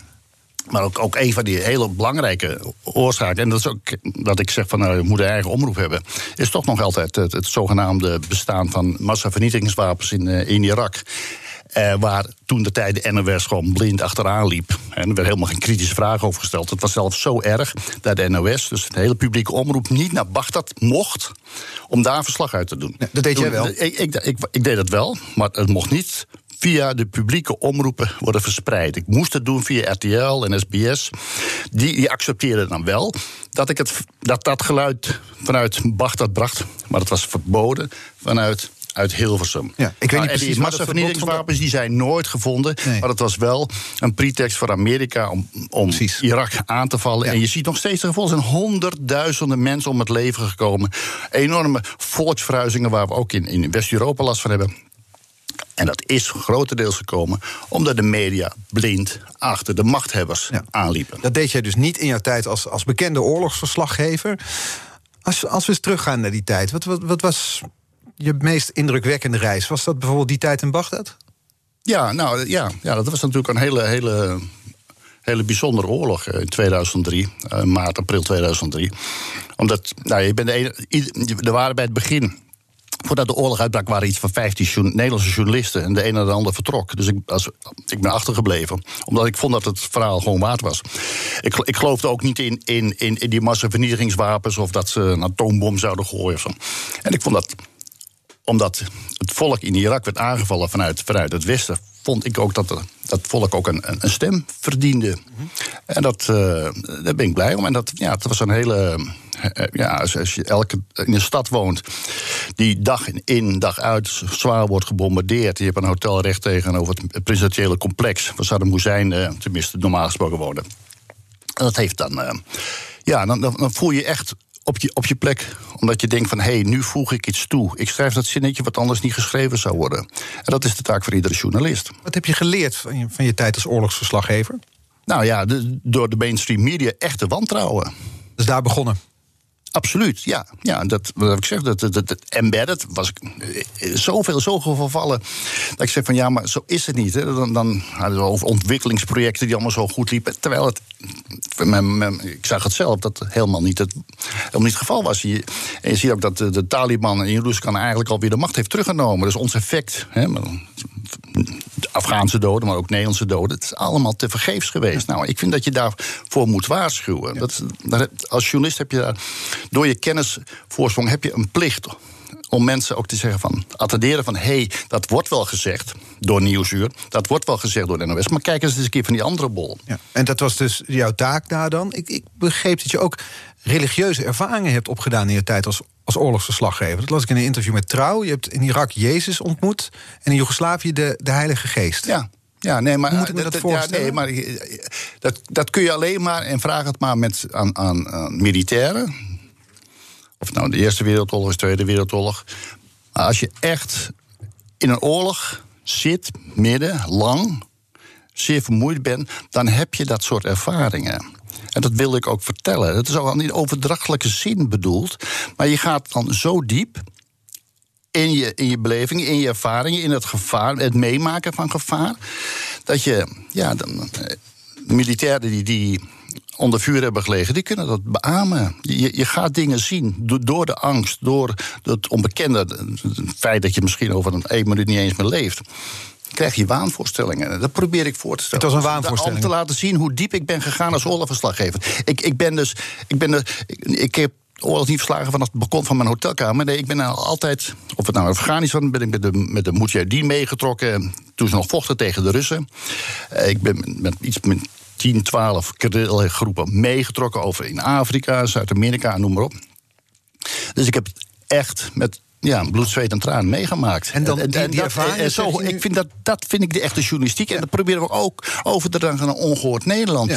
Maar ook, ook een van die hele belangrijke oorzaken, en dat is ook dat ik zeg van nou, we moeten eigen omroep hebben, is toch nog altijd het, het zogenaamde bestaan van massavernietigingswapens in, uh, in Irak. Eh, waar toen de tijd de NOS gewoon blind achteraan liep. En er werd helemaal geen kritische vraag over gesteld. Het was zelfs zo erg dat de NOS, dus de hele publieke omroep, niet naar Bagdad mocht om daar verslag uit te doen. Ja, dat deed jij wel. Ik, ik, ik, ik deed dat wel, maar het mocht niet via de publieke omroepen worden verspreid. Ik moest het doen via RTL en SBS. Die, die accepteerden dan wel dat ik het, dat, dat geluid vanuit Bagdad bracht. Maar dat was verboden vanuit uit Hilversum. Ja, ik weet niet Nou, precies, die dat massavernietigingswapens die zijn nooit gevonden. Nee. Maar het was wel een pretext voor Amerika om, om Precies. Irak aan te vallen. Ja. En je ziet nog steeds de gevolgen. Er zijn honderdduizenden mensen om het leven gekomen. Enorme volksverhuizingen waar we ook in, in West-Europa last van hebben. En dat is grotendeels gekomen omdat de media blind achter de machthebbers Ja. aanliepen. Dat deed jij dus niet in jouw tijd als, als bekende oorlogsverslaggever. Als, als we eens teruggaan naar die tijd, wat, wat, wat was je meest indrukwekkende reis? Was dat bijvoorbeeld die tijd in Bagdad? Ja, nou ja, ja, dat was natuurlijk een hele, hele, hele bijzondere oorlog eh, in 2003, eh, maart, april 2003. Omdat, nou, je bent de ene, er waren bij het begin. Voordat de oorlog uitbrak waren iets van 15 journa- Nederlandse journalisten. En de een en de ander vertrok. Dus ik, als, ik ben achtergebleven. Omdat ik vond dat het verhaal gewoon waard was. Ik, ik geloofde ook niet in, in, in, die massavernietigingswapens. of dat ze een atoombom zouden gooien of. En ik vond dat omdat het volk in Irak werd aangevallen vanuit, vanuit het Westen, vond ik ook dat de- dat volk ook een, een, stem verdiende. En dat, eh, daar ben ik blij om. En dat, ja, het was een hele. eh, Ja, als, je elke, in een stad woont die dag in, dag uit zwaar wordt gebombardeerd. Je hebt een hotel recht tegenover het presidentiële complex. waar Saddam Hussein, eh, tenminste normaal gesproken, woonde. En dat heeft dan. eh, ja, dan, dan voel je echt op je, op je plek. Omdat je denkt van, hé, hey, nu voeg ik iets toe. Ik schrijf dat zinnetje wat anders niet geschreven zou worden. En dat is de taak voor iedere journalist. Wat heb je geleerd van je, van je tijd als oorlogsverslaggever? Nou ja, de- door de mainstream media echt te wantrouwen. Dus daar begonnen. Absoluut, ja. ja dat, wat ik zeg, dat, dat, embedded was ik eh, zoveel, zoveel vervallen. Dat ik zeg van ja, maar zo is het niet. Hè. Dan, dan hadden we over ontwikkelingsprojecten die allemaal zo goed liepen. Terwijl het, ik zag het zelf, dat helemaal niet het, helemaal niet het geval was. Je, en je ziet ook dat de, de Taliban in Jeruzalem eigenlijk alweer de macht heeft teruggenomen. Dus ons effect, hè, Afghaanse doden, maar ook Nederlandse doden. Het is allemaal te vergeefs geweest. Nou, ik vind dat je daarvoor moet waarschuwen. Dat, als journalist heb je daar, door je kennisvoorsprong, heb je een plicht om mensen ook te zeggen van, attenderen van... hé, hey, dat wordt wel gezegd door Nieuwsuur, dat wordt wel gezegd door de NOS... maar kijk eens eens een keer van die andere bol. Ja. En dat was dus jouw taak daar dan. Ik, ik begreep dat je ook religieuze ervaringen hebt opgedaan in je tijd als, als oorlogsverslaggever. Dat las ik in een interview met Trouw. Je hebt in Irak Jezus ontmoet en in Joegoslavië de, de Heilige Geest. Ja. Ja, nee, maar, moet ik me dat ja, voorstellen? nee, maar eh, dat, dat kun je alleen maar, en vraag het maar met, aan, aan, aan militairen. Of nou de Eerste Wereldoorlog is, de Tweede Wereldoorlog. Maar als je echt in een oorlog zit, midden, lang, zeer vermoeid bent, dan heb je dat soort ervaringen. En dat wil ik ook vertellen. Het is ook in overdrachtelijke zin bedoeld. Maar je gaat dan zo diep in je, in je beleving, in je ervaringen, in het gevaar, het meemaken van gevaar. Dat je, ja, dan, eh, militairen die, die onder vuur hebben gelegen, die kunnen dat beamen. Je, je gaat dingen zien do- door de angst, door het onbekende. Het feit dat je misschien over een één minuut niet eens meer leeft. Krijg je waanvoorstellingen. Dat probeer ik voor te stellen. Het was een waanvoorstelling. Om te laten zien hoe diep ik ben gegaan als oorlogverslaggever. Ik, ik ben dus. Ik, ben er, ik, ik heb oorlog niet verslagen vanaf het balkon van mijn hotelkamer. Nee, ik ben nou altijd. Of het nou Afghanistan ben ik met de, met de Mujahideen meegetrokken. Toen ze nog vochten tegen de Russen. Eh, Ik ben met iets met 10, 12 groepen meegetrokken over in Afrika, Zuid-Amerika, noem maar op. Dus ik heb echt met ja, bloed, zweet en traan meegemaakt. En dan die- die en zo, ik vind dat, dat vind ik de echte journalistiek. En dat proberen we ook over te dragen naar ongehoord Nederland.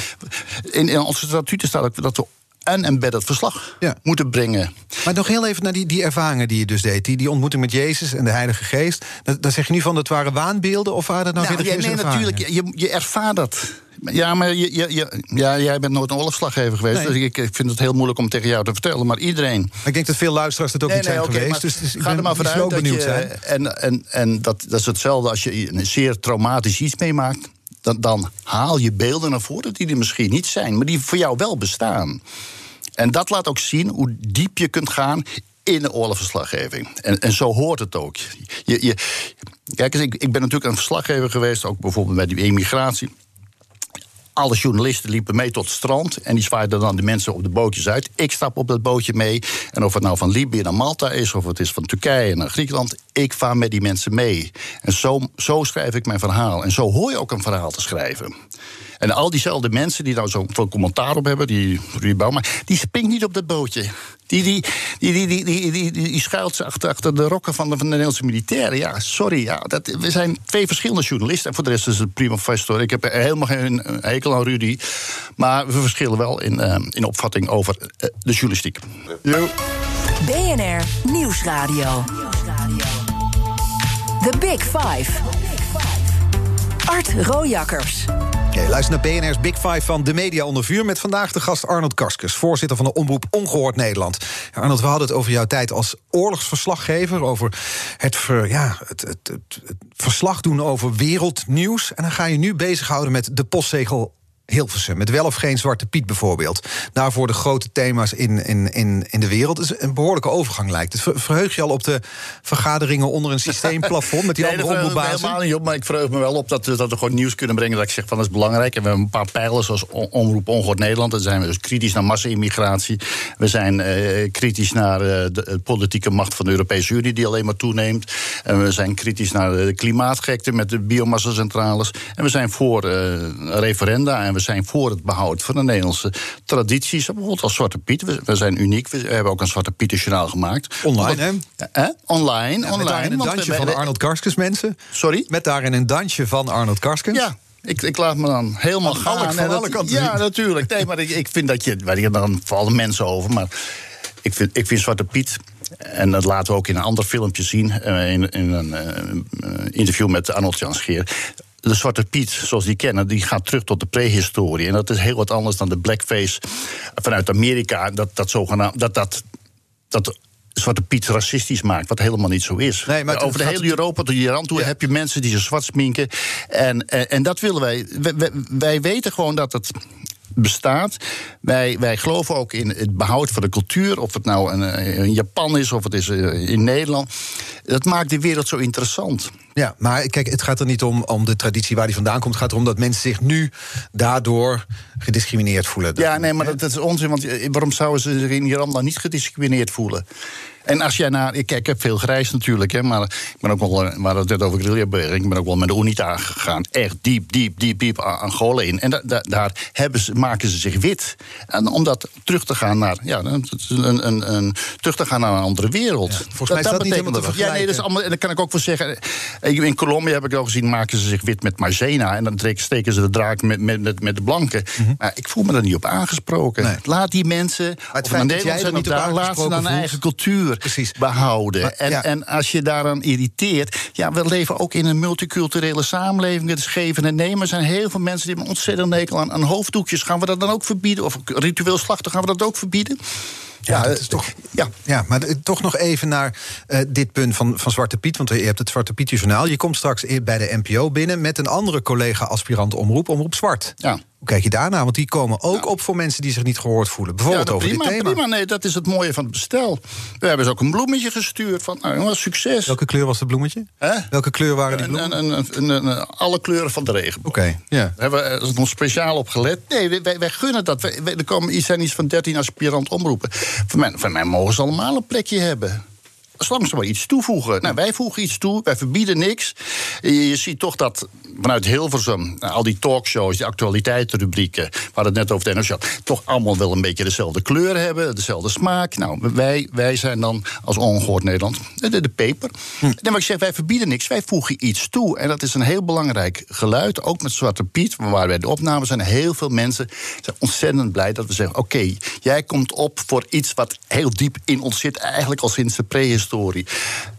In, in onze statuten staat ook dat we een embedded verslag Ja. moeten brengen. Maar nog heel even naar die, die ervaringen die je dus deed. Die, die ontmoeting met Jezus en de Heilige Geest. Dan, dan zeg je nu van dat waren waanbeelden of waren dat nou, Nou, ja, nee, ervaringen? natuurlijk. Je, je ervaart dat. Ja, maar je, je, je- ja, jij bent nooit een oorlogsslaggever geweest. Nee. Dus ik, ik vind het heel moeilijk om tegen jou te vertellen. Maar iedereen. Ik denk dat veel luisteraars dat ook niet zijn geweest. dus, dus ga ben er maar vanuit dat benieuwd je, zijn. En, en, en dat, dat is hetzelfde als je een zeer traumatisch iets meemaakt. Dan, dan haal je beelden naar voren die er misschien niet zijn, maar die voor jou wel bestaan. En dat laat ook zien hoe diep je kunt gaan in de oorlogsverslaggeving. En, en zo hoort het ook. Je, je, kijk eens, ik, ik ben natuurlijk een verslaggever geweest, ook bijvoorbeeld bij die emigratie alle journalisten liepen mee tot het strand. En die zwaaiden dan de mensen op de bootjes uit. Ik stap op dat bootje mee. En of het nou van Libië naar Malta is, of het is van Turkije naar Griekenland. Ik vaar met die mensen mee. En zo, zo schrijf ik mijn verhaal. En zo hoor je ook een verhaal te schrijven. En al diezelfde mensen die nou zo'n commentaar op hebben, die Ruud Bouma, die springt niet op dat bootje. Die, die, die, die, die, die, die, die schuilt zich achter, achter de rokken van de, van de Nederlandse militairen. Ja, sorry. Ja, dat, we zijn twee verschillende journalisten. En voor de rest is het prima feest Ik heb helemaal geen hekel aan Rudy. Maar we verschillen wel in, uh, in opvatting over uh, de journalistiek. Yo. BNR Nieuwsradio. The Big Five. Art Rojakkers. Luister naar BNR's Big Five van de Media onder vuur... met vandaag de gast Arnold Karskes, voorzitter van de omroep Ongehoord Nederland. Arnold, we hadden het over jouw tijd als oorlogsverslaggever... over het, ja, het, het, het, het verslag doen over wereldnieuws. En dan ga je nu bezighouden met de postzegel Hilversum. Met wel of geen Zwarte Piet bijvoorbeeld. Daarvoor de grote thema's in, in, in, in de wereld. Het is een behoorlijke overgang lijkt het. Verheug je al op de vergaderingen onder een systeemplafond... met die nee, andere omroepbazen? helemaal niet op, maar ik verheug me wel op dat, dat we gewoon nieuws kunnen brengen... dat ik zeg van dat is belangrijk. En we hebben een paar pijlen zoals Omroep Ongehoord Nederland. Dan zijn we dus kritisch naar massa-immigratie. We zijn uh, kritisch naar uh, de politieke macht van de Europese Unie... die alleen maar toeneemt. En we zijn kritisch naar de klimaatgekte met de biomassa-centrales. En we zijn voor uh, referenda... En we zijn voor het behoud van de Nederlandse tradities. Bijvoorbeeld als Zwarte Piet. We, zijn uniek. We hebben ook een Zwarte Pieter-journaal gemaakt. Online, hè? Eh? Online, ja, online. Met daarin een dansje van Arnold Karskens, mensen. Sorry? Met daarin een dansje van Arnold Karskens. Ja. Ik, ik, laat me dan helemaal Aan gaan. Van alle kanten. Ja, natuurlijk. Nee, maar ik, ik vind dat je. Waar je dan vallen mensen over. Maar ik vind, ik vind Zwarte Piet. En dat laten we ook in een ander filmpje zien. In, in een uh, interview met Arnold Jan Scheer de Zwarte Piet, zoals die kennen, die gaat terug tot de prehistorie. En dat is heel wat anders dan de blackface vanuit Amerika. Dat dat zogenaamd. Dat, dat, dat Zwarte Piet racistisch maakt, wat helemaal niet zo is. Nee, maar Over de hele Europa tot hier aan toe heb je mensen die zich zwart sminken. En, en, en dat willen wij. wij. Wij weten gewoon dat het bestaat. Wij, wij geloven ook in het behoud van de cultuur. Of het nou in Japan is of het is in Nederland. Dat maakt de wereld zo interessant. Ja, maar kijk, het gaat er niet om, om de traditie waar die vandaan komt. Het gaat erom dat mensen zich nu daardoor gediscrimineerd voelen. Ja, nee, maar dat, dat is onzin. Want waarom zouden ze zich in Iran dan niet gediscrimineerd voelen? En als jij naar. Ik, ik heb veel gereisd natuurlijk, hè, maar ik ben ook wel. Maar dat net over guerrilla-beweging. Ik ben ook wel met de UNITA gegaan. Echt diep, diep, diep, diep Angola in. En da, da, daar hebben ze, maken ze zich wit. En om dat terug te gaan naar. Ja, een, een, een, terug te gaan naar een andere wereld. Ja, volgens mij is dat, dat niet helemaal Ja, nee, dat is allemaal, en daar kan ik ook wel zeggen. In Colombia heb ik al gezien, maken ze zich wit met maizena. En dan steken ze de draak met, met, met, met de blanken. Mm -hmm. Maar ik voel me daar niet op aangesproken. Nee. Laat die mensen. Maar het feit dat jij niet op laat ze naar hun eigen cultuur Precies. behouden. Maar, en, ja. en als je daaraan irriteert. Ja, we leven ook in een multiculturele samenleving. Het is geven en nemen. Er zijn heel veel mensen die hebben ontzettend nekel aan, aan hoofddoekjes. Gaan we dat dan ook verbieden? Of ritueel slachten, gaan we dat ook verbieden? Ja, dat is toch. Ja, ja maar toch nog even naar uh, dit punt van, van Zwarte Piet. Want je hebt het Zwarte Piet Journaal. Je komt straks bij de NPO binnen met een andere collega-aspirant omroep, Omroep Zwart. Ja. Hoe kijk je daarna? Want die komen ook ja. op voor mensen die zich niet gehoord voelen. Bijvoorbeeld ja, over prima, dit thema. Prima, nee, dat is het mooie van het bestel. We hebben ze ook een bloemetje gestuurd van nou, succes. Welke kleur was het bloemetje? Welke kleur waren die bloemen? Een, een, een, alle kleuren van de regenboog. Oké, okay, ja. Daar hebben we nog speciaal op gelet. Nee, wij, wij gunnen dat. Wij, er komen, zijn iets van 13 aspirant omroepen. Van mij, van mij mogen ze allemaal een plekje hebben. Zolang ze maar iets toevoegen. Nou, wij voegen iets toe, wij verbieden niks. Je, je ziet toch dat vanuit Hilversum, nou, al die talkshows, die actualiteitenrubrieken, hadden het net over het NOS, toch allemaal wel een beetje dezelfde kleur hebben, dezelfde smaak. Nou, wij, wij zijn dan als ongehoord Nederland de, de peper. Hm. En wat ik zeg, wij verbieden niks, wij voegen iets toe. En dat is een heel belangrijk geluid, ook met Zwarte Piet, waar wij de opname zijn. Heel veel mensen zijn ontzettend blij dat we zeggen: oké, okay, jij komt op voor iets wat heel diep in ons zit, eigenlijk al sinds de prehistorie.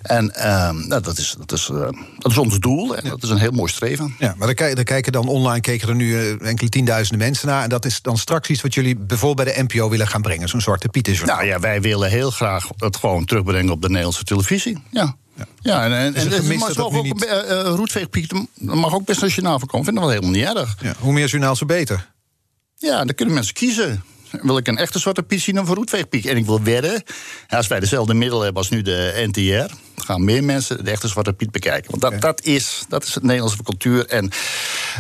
En uh, nou, dat, is, dat, is, uh, dat is ons doel en dat is een heel mooi streven. Ja, maar daar kijken dan online keken er nu uh, enkele tienduizenden mensen naar. En dat is dan straks iets wat jullie bijvoorbeeld bij de NPO willen gaan brengen. Zo'n zwarte Pieter. Nou ja, wij willen heel graag het gewoon terugbrengen op de Nederlandse televisie. Ja. Ja, ja en, en, en, maar ook, niet... uh, mag ook best nationaal voorkomen. Ik vind dat wel helemaal niet erg. Ja, hoe meer journaal, zo beter. Ja, dan kunnen mensen kiezen. Wil ik een echte zwarte piet zien of een? En ik wil wedden, als wij dezelfde middelen hebben als nu de NTR... gaan meer mensen de echte zwarte piet bekijken. Want dat, dat, is, dat is het Nederlandse cultuur. En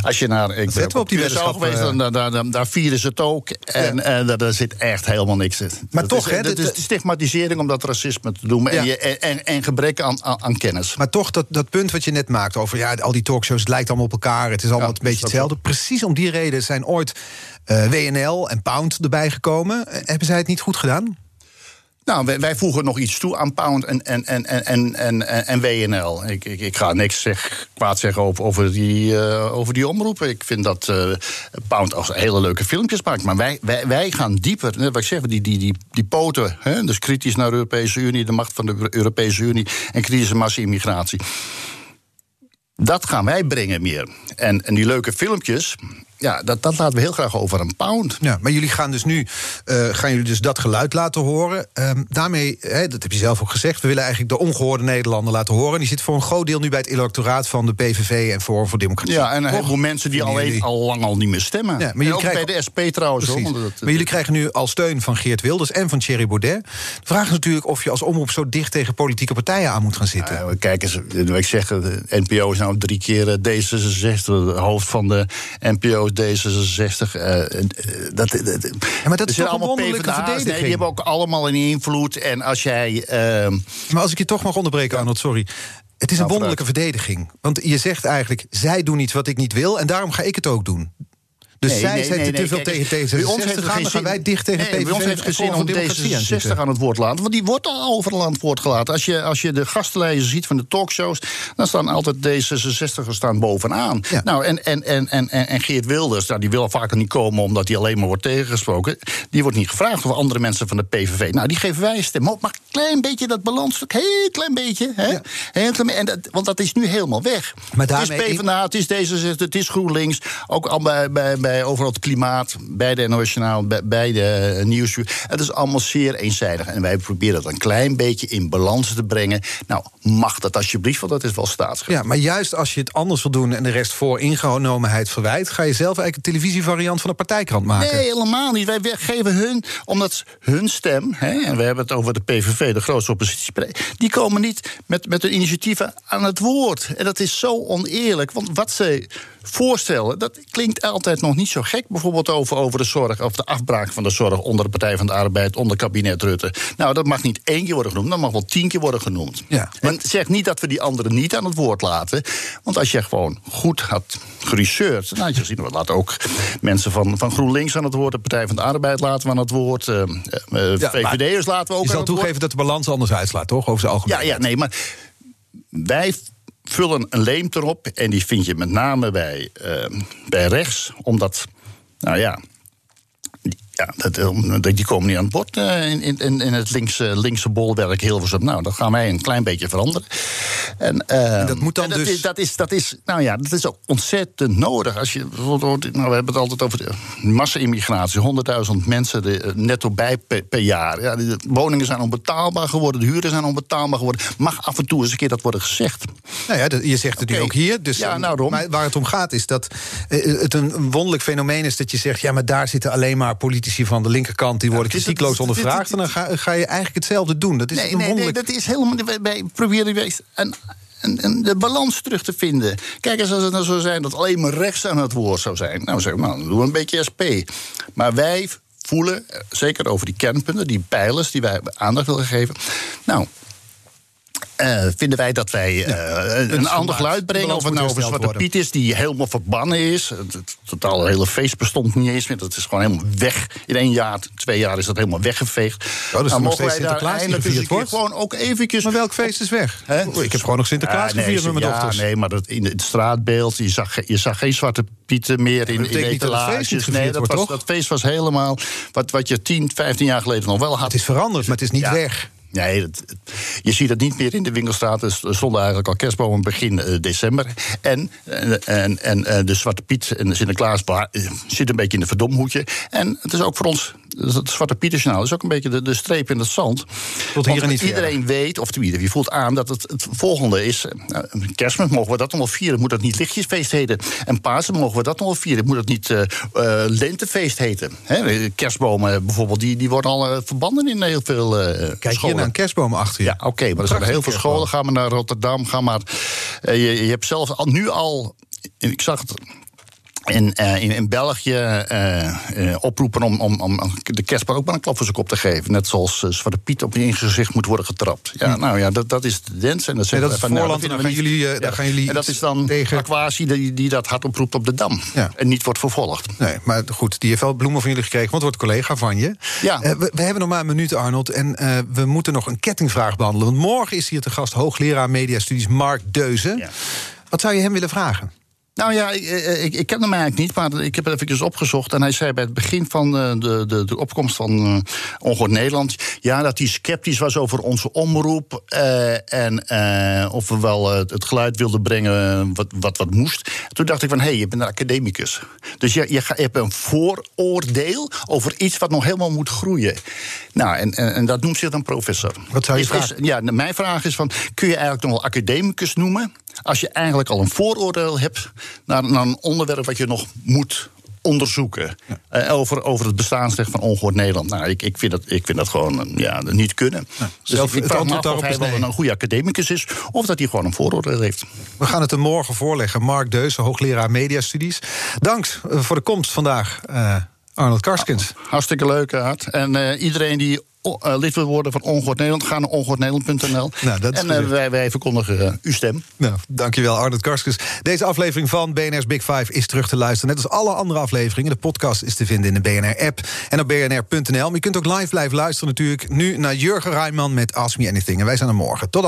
als je naar... Ik Zetten we op die weddenschap, geweest, eh, dan, daar, daar, daar, daar vieren ze het ook. En, en daar, daar zit echt helemaal niks in. Maar dat toch, is, hè, dat dit- is de stigmatisering om dat racisme te doen. Ja. En, je, en, en, gebrek aan, aan, aan kennis. Maar toch, dat, dat punt wat je net maakt over ja, al die talkshows, het lijkt allemaal op elkaar. Het is allemaal Ja, een beetje hetzelfde. Precies om die reden zijn ooit eh, WNL en Pound erbij gekomen. Eh, hebben zij het niet goed gedaan? Nou, wij, voegen nog iets toe aan Pound en, en, en, en, en, en, WNL. Ik, ik, ik ga niks zeg, kwaad zeggen over, die, eh, over die omroepen. Ik vind dat eh, Pound als hele leuke filmpjes maakt. Maar wij, wij, wij gaan dieper. Net wat ik zeg, die, die, die, die poten. Hè, dus kritisch naar de Europese Unie, de macht van de Europese Unie... en kritische massa-immigratie. Dat gaan wij brengen meer. En, en die leuke filmpjes, ja, dat, dat laten we heel graag over een pound. Ja, maar jullie gaan dus nu eh, gaan jullie dus dat geluid laten horen. Ehm, daarmee, hè, dat heb je zelf ook gezegd, we willen eigenlijk de ongehoorde Nederlander laten horen. Die zit voor een groot deel nu bij het electoraat van de PVV en Forum voor Democratie. Ja, en een heleboel mensen die jullie- al lang al niet meer stemmen. Ja, maar en jullie ook krijgen- bij de SP trouwens. hoor, dat- maar jullie krijgen nu al steun van Geert Wilders en van Thierry Baudet. De vraag is natuurlijk of je als omroep zo dicht tegen politieke partijen aan moet gaan zitten. Ja, kijk eens, wat ik zeg, de NPO is nou drie keer eh, D66, de hoofd van de NPO is D66. eh, eh, dat, dat, maar dat is toch allemaal wonderlijke PvdA's, Nee, verdediging? die hebben ook allemaal een invloed. En als jij. ehm, Maar als ik je toch mag onderbreken, Arnold, sorry. Het is een Nou, wonderlijke verdediging. Want je zegt eigenlijk, zij doen iets wat ik niet wil... en daarom ga ik het ook doen. Dus Nee, zij nee, zijn nee, te veel kijk, tegen bij ons heeft D66 het gaan... wij dicht tegen nee, Bij ons heeft en geen zin om voor Democratie aan D66 zitten. aan het woord laten. Want die wordt al overal aan het woord gelaten. Als je, als je de gastenlijsten ziet van de talkshows... dan staan altijd D66'ers staan bovenaan. Ja. Nou, en, en, en, en, en en Geert Wilders, nou, die wil vaker niet komen... omdat hij alleen maar wordt tegengesproken. Die wordt niet gevraagd door andere mensen van de PVV. Nou, die geven wij een stem. Maar maar een klein beetje dat balansstuk, heel klein beetje. Hè? Ja. Heel klein, en dat, want dat is nu helemaal weg. Maar het is daarmee- PvdA, het is D66, het is GroenLinks. Ook al bij, bij, bij overal het klimaat, bij de Nationaal, bij, bij de Nieuwsuur. Het is allemaal zeer eenzijdig. En wij proberen dat een klein beetje in balans te brengen. Nou, mag dat alsjeblieft, want dat is wel staatsrecht. Ja, maar juist als je het anders wil doen... en de rest voor ingenomenheid verwijt... ga je zelf eigenlijk een televisievariant van een partijkrant maken. Nee, helemaal niet. Wij wij geven hun, omdat hun stem, hè, en we hebben het over de PVV, de grootste oppositiepartij, die komen niet met, met hun initiatieven aan het woord. En dat is zo oneerlijk, want wat ze voorstellen, dat klinkt altijd nog niet zo gek. Bijvoorbeeld over, over de zorg, of de afbraak van de zorg onder de Partij van de Arbeid, onder kabinet Rutte. Nou, dat mag niet één keer worden genoemd, dat mag wel tien keer worden genoemd. Ja, En zeg niet dat we die anderen niet aan het woord laten. Want als je gewoon goed had geresearched. Nou, je ziet, we laten ook mensen van, van GroenLinks aan het woord. De Partij van de Arbeid laten we aan het woord. eh, eh, Ja, VVD'ers laten we ook Je aan zal het woord. toegeven dat de balans anders uitslaat, toch? Over zijn algemeen. Ja, ja, nee, maar wij vullen een leemte op. En die vind je met name bij, eh, bij rechts. Omdat, nou ja. Ja, dat, eh, dat- die komen niet aan het bod eh, in, in, in het linkse, linkse bolwerk Hilversum. Nou, dat gaan wij een klein beetje veranderen. En, eh, dat moet dan en dat dus- Is, dat, is, dat, is, nou ja, dat is ook ontzettend nodig. Als je, bijvoorbeeld, nou, we hebben het altijd over de massa-immigratie. 100.000 mensen er eh, netto bij per, per jaar. Ja, de woningen zijn onbetaalbaar geworden, de huren zijn onbetaalbaar geworden. Mag af en toe eens een keer dat worden gezegd. Nou ja, je zegt het nu Oké. ook hier. Dus, Ja, nou, maar waar het om gaat is dat het een, een wonderlijk fenomeen is dat je zegt... ja, maar daar zitten alleen maar politici van de linkerkant... die worden kritiekloos ondervraagd... en dan ga, ga je eigenlijk hetzelfde doen. Dat is Nee, een nee, nee, dat is helemaal. Wij, proberen wij een, een, een- de balans terug te vinden. Kijk eens, als het nou zou zijn dat alleen maar rechts aan het woord zou zijn. Nou, zeg maar, dan doen we een beetje SP. Maar wij voelen, eh, zeker over die kernpunten, die pijlers die wij aandacht willen geven. Nou. Eh, vinden wij dat wij eh, een, ander geluid brengen. Of het nou over Zwarte. Piet is, die helemaal verbannen is. Het, het totale hele feest bestond niet eens meer. Dat is gewoon helemaal weg. In één jaar, twee jaar is dat helemaal weggeveegd. is nou, nog mogen wij daar eindelijk wordt? gewoon ook eventjes... Maar welk feest is weg? Hè? Oh, ik heb gewoon nog Sinterklaas nee, gevierd met mijn ja, dochters. Nee, maar dat, in het straatbeeld, je zag, je zag geen zwarte pieten meer in, in dat etalages. Nee, dat, was, dat feest was helemaal wat, wat je 10, 15 jaar geleden nog wel had. Het is veranderd, maar het is niet Ja. weg. Nee, het, je ziet het niet meer in de winkelstraten. Er stonden eigenlijk al kerstbomen begin uh, december. En, en, en uh, de Zwarte Piet en de Sinterklaas zitten een beetje in de verdomhoedje. En het is ook voor ons het Zwarte Pietersjournaal is ook een beetje de, de streep in het zand. Tot hier en niet iedereen verder. weet, of tenminste, je voelt aan dat het, het volgende is. Nou, kerstmis mogen we dat nog wel vieren. Moet dat niet lichtjesfeest heten? En Pasen mogen we dat nog wel vieren. Moet dat niet uh, uh, lentefeest heten? He, kerstbomen bijvoorbeeld, die, die worden al uh, verbanden in heel veel uh, Kijk scholen. Naar een kerstboom achter je. Ja, oké, okay, maar er zijn heel veel scholen. Ga maar naar Rotterdam, ga maar. je, je hebt zelf al, nu al. Ik zag het in, uh, in, in, België uh, uh, oproepen om, om, om de kerstboom ook maar een klap voor zijn kop te geven. Net zoals Zwarte Piet op je gezicht moet worden getrapt. Ja, hm. nou ja, dat, dat is de dance. En dat, nee, dat is van, voorland, nou, dan gaan jullie, ja. daar gaan jullie En dat is dan tegen... Aquatie die, die dat hard oproept op de Dam. Ja. En niet wordt vervolgd. Nee, maar goed, die heeft wel bloemen van jullie gekregen, want wordt collega van je. Ja. we, we, hebben nog maar een minuut, Arnold, en we moeten nog een kettingvraag behandelen. Want morgen is hier te gast hoogleraar mediastudies Mark Deuze. Ja. Wat zou je hem willen vragen? Nou ja, ik, ik, ik ken hem eigenlijk niet, maar ik heb het even opgezocht. En hij zei bij het begin van de, de, de opkomst van Ongehoord Nederland... ja, dat hij sceptisch was over onze omroep... Uh, en uh, of we wel het geluid wilden brengen wat, wat, wat moest. Toen dacht ik van, hé, hey, je bent een academicus. Dus je, je, hebt een vooroordeel over iets wat nog helemaal moet groeien. Nou, en, en, en dat noemt zich dan professor. Wat zou je is, vragen? Is, ja, mijn vraag is van, kun je eigenlijk nog wel academicus noemen... als je eigenlijk al een vooroordeel hebt naar, naar een onderwerp wat je nog moet onderzoeken. Ja. Uh, over, over het bestaansrecht van ongehoord Nederland. Nou, ik, ik, vind, dat, ik vind dat gewoon ja, niet kunnen. Ja, dus zelf, ik vraag me af of hij wel nee. een goede academicus is... of dat hij gewoon een vooroordeel heeft. We gaan het er morgen voorleggen. Mark Deuze, hoogleraar mediastudies. Dank voor de komst vandaag, uh, Arnold Karskens. Oh, hartstikke leuk, Aard. En uh, iedereen die uh, lid wil worden van Ongehoord Nederland, ga naar ongehoordnederland.nl. Nou, en uh, wij, wij verkondigen uh, uw stem. Nou, dankjewel, Arnold Karskens. Deze aflevering van BNR's Big Five is terug te luisteren. Net als alle andere afleveringen. De podcast is te vinden in de BNR-app en op bnr.nl. Maar je kunt ook live blijven luisteren natuurlijk. Nu naar Jurgen Rijman met Ask Me Anything. En wij zijn er morgen. Tot dan.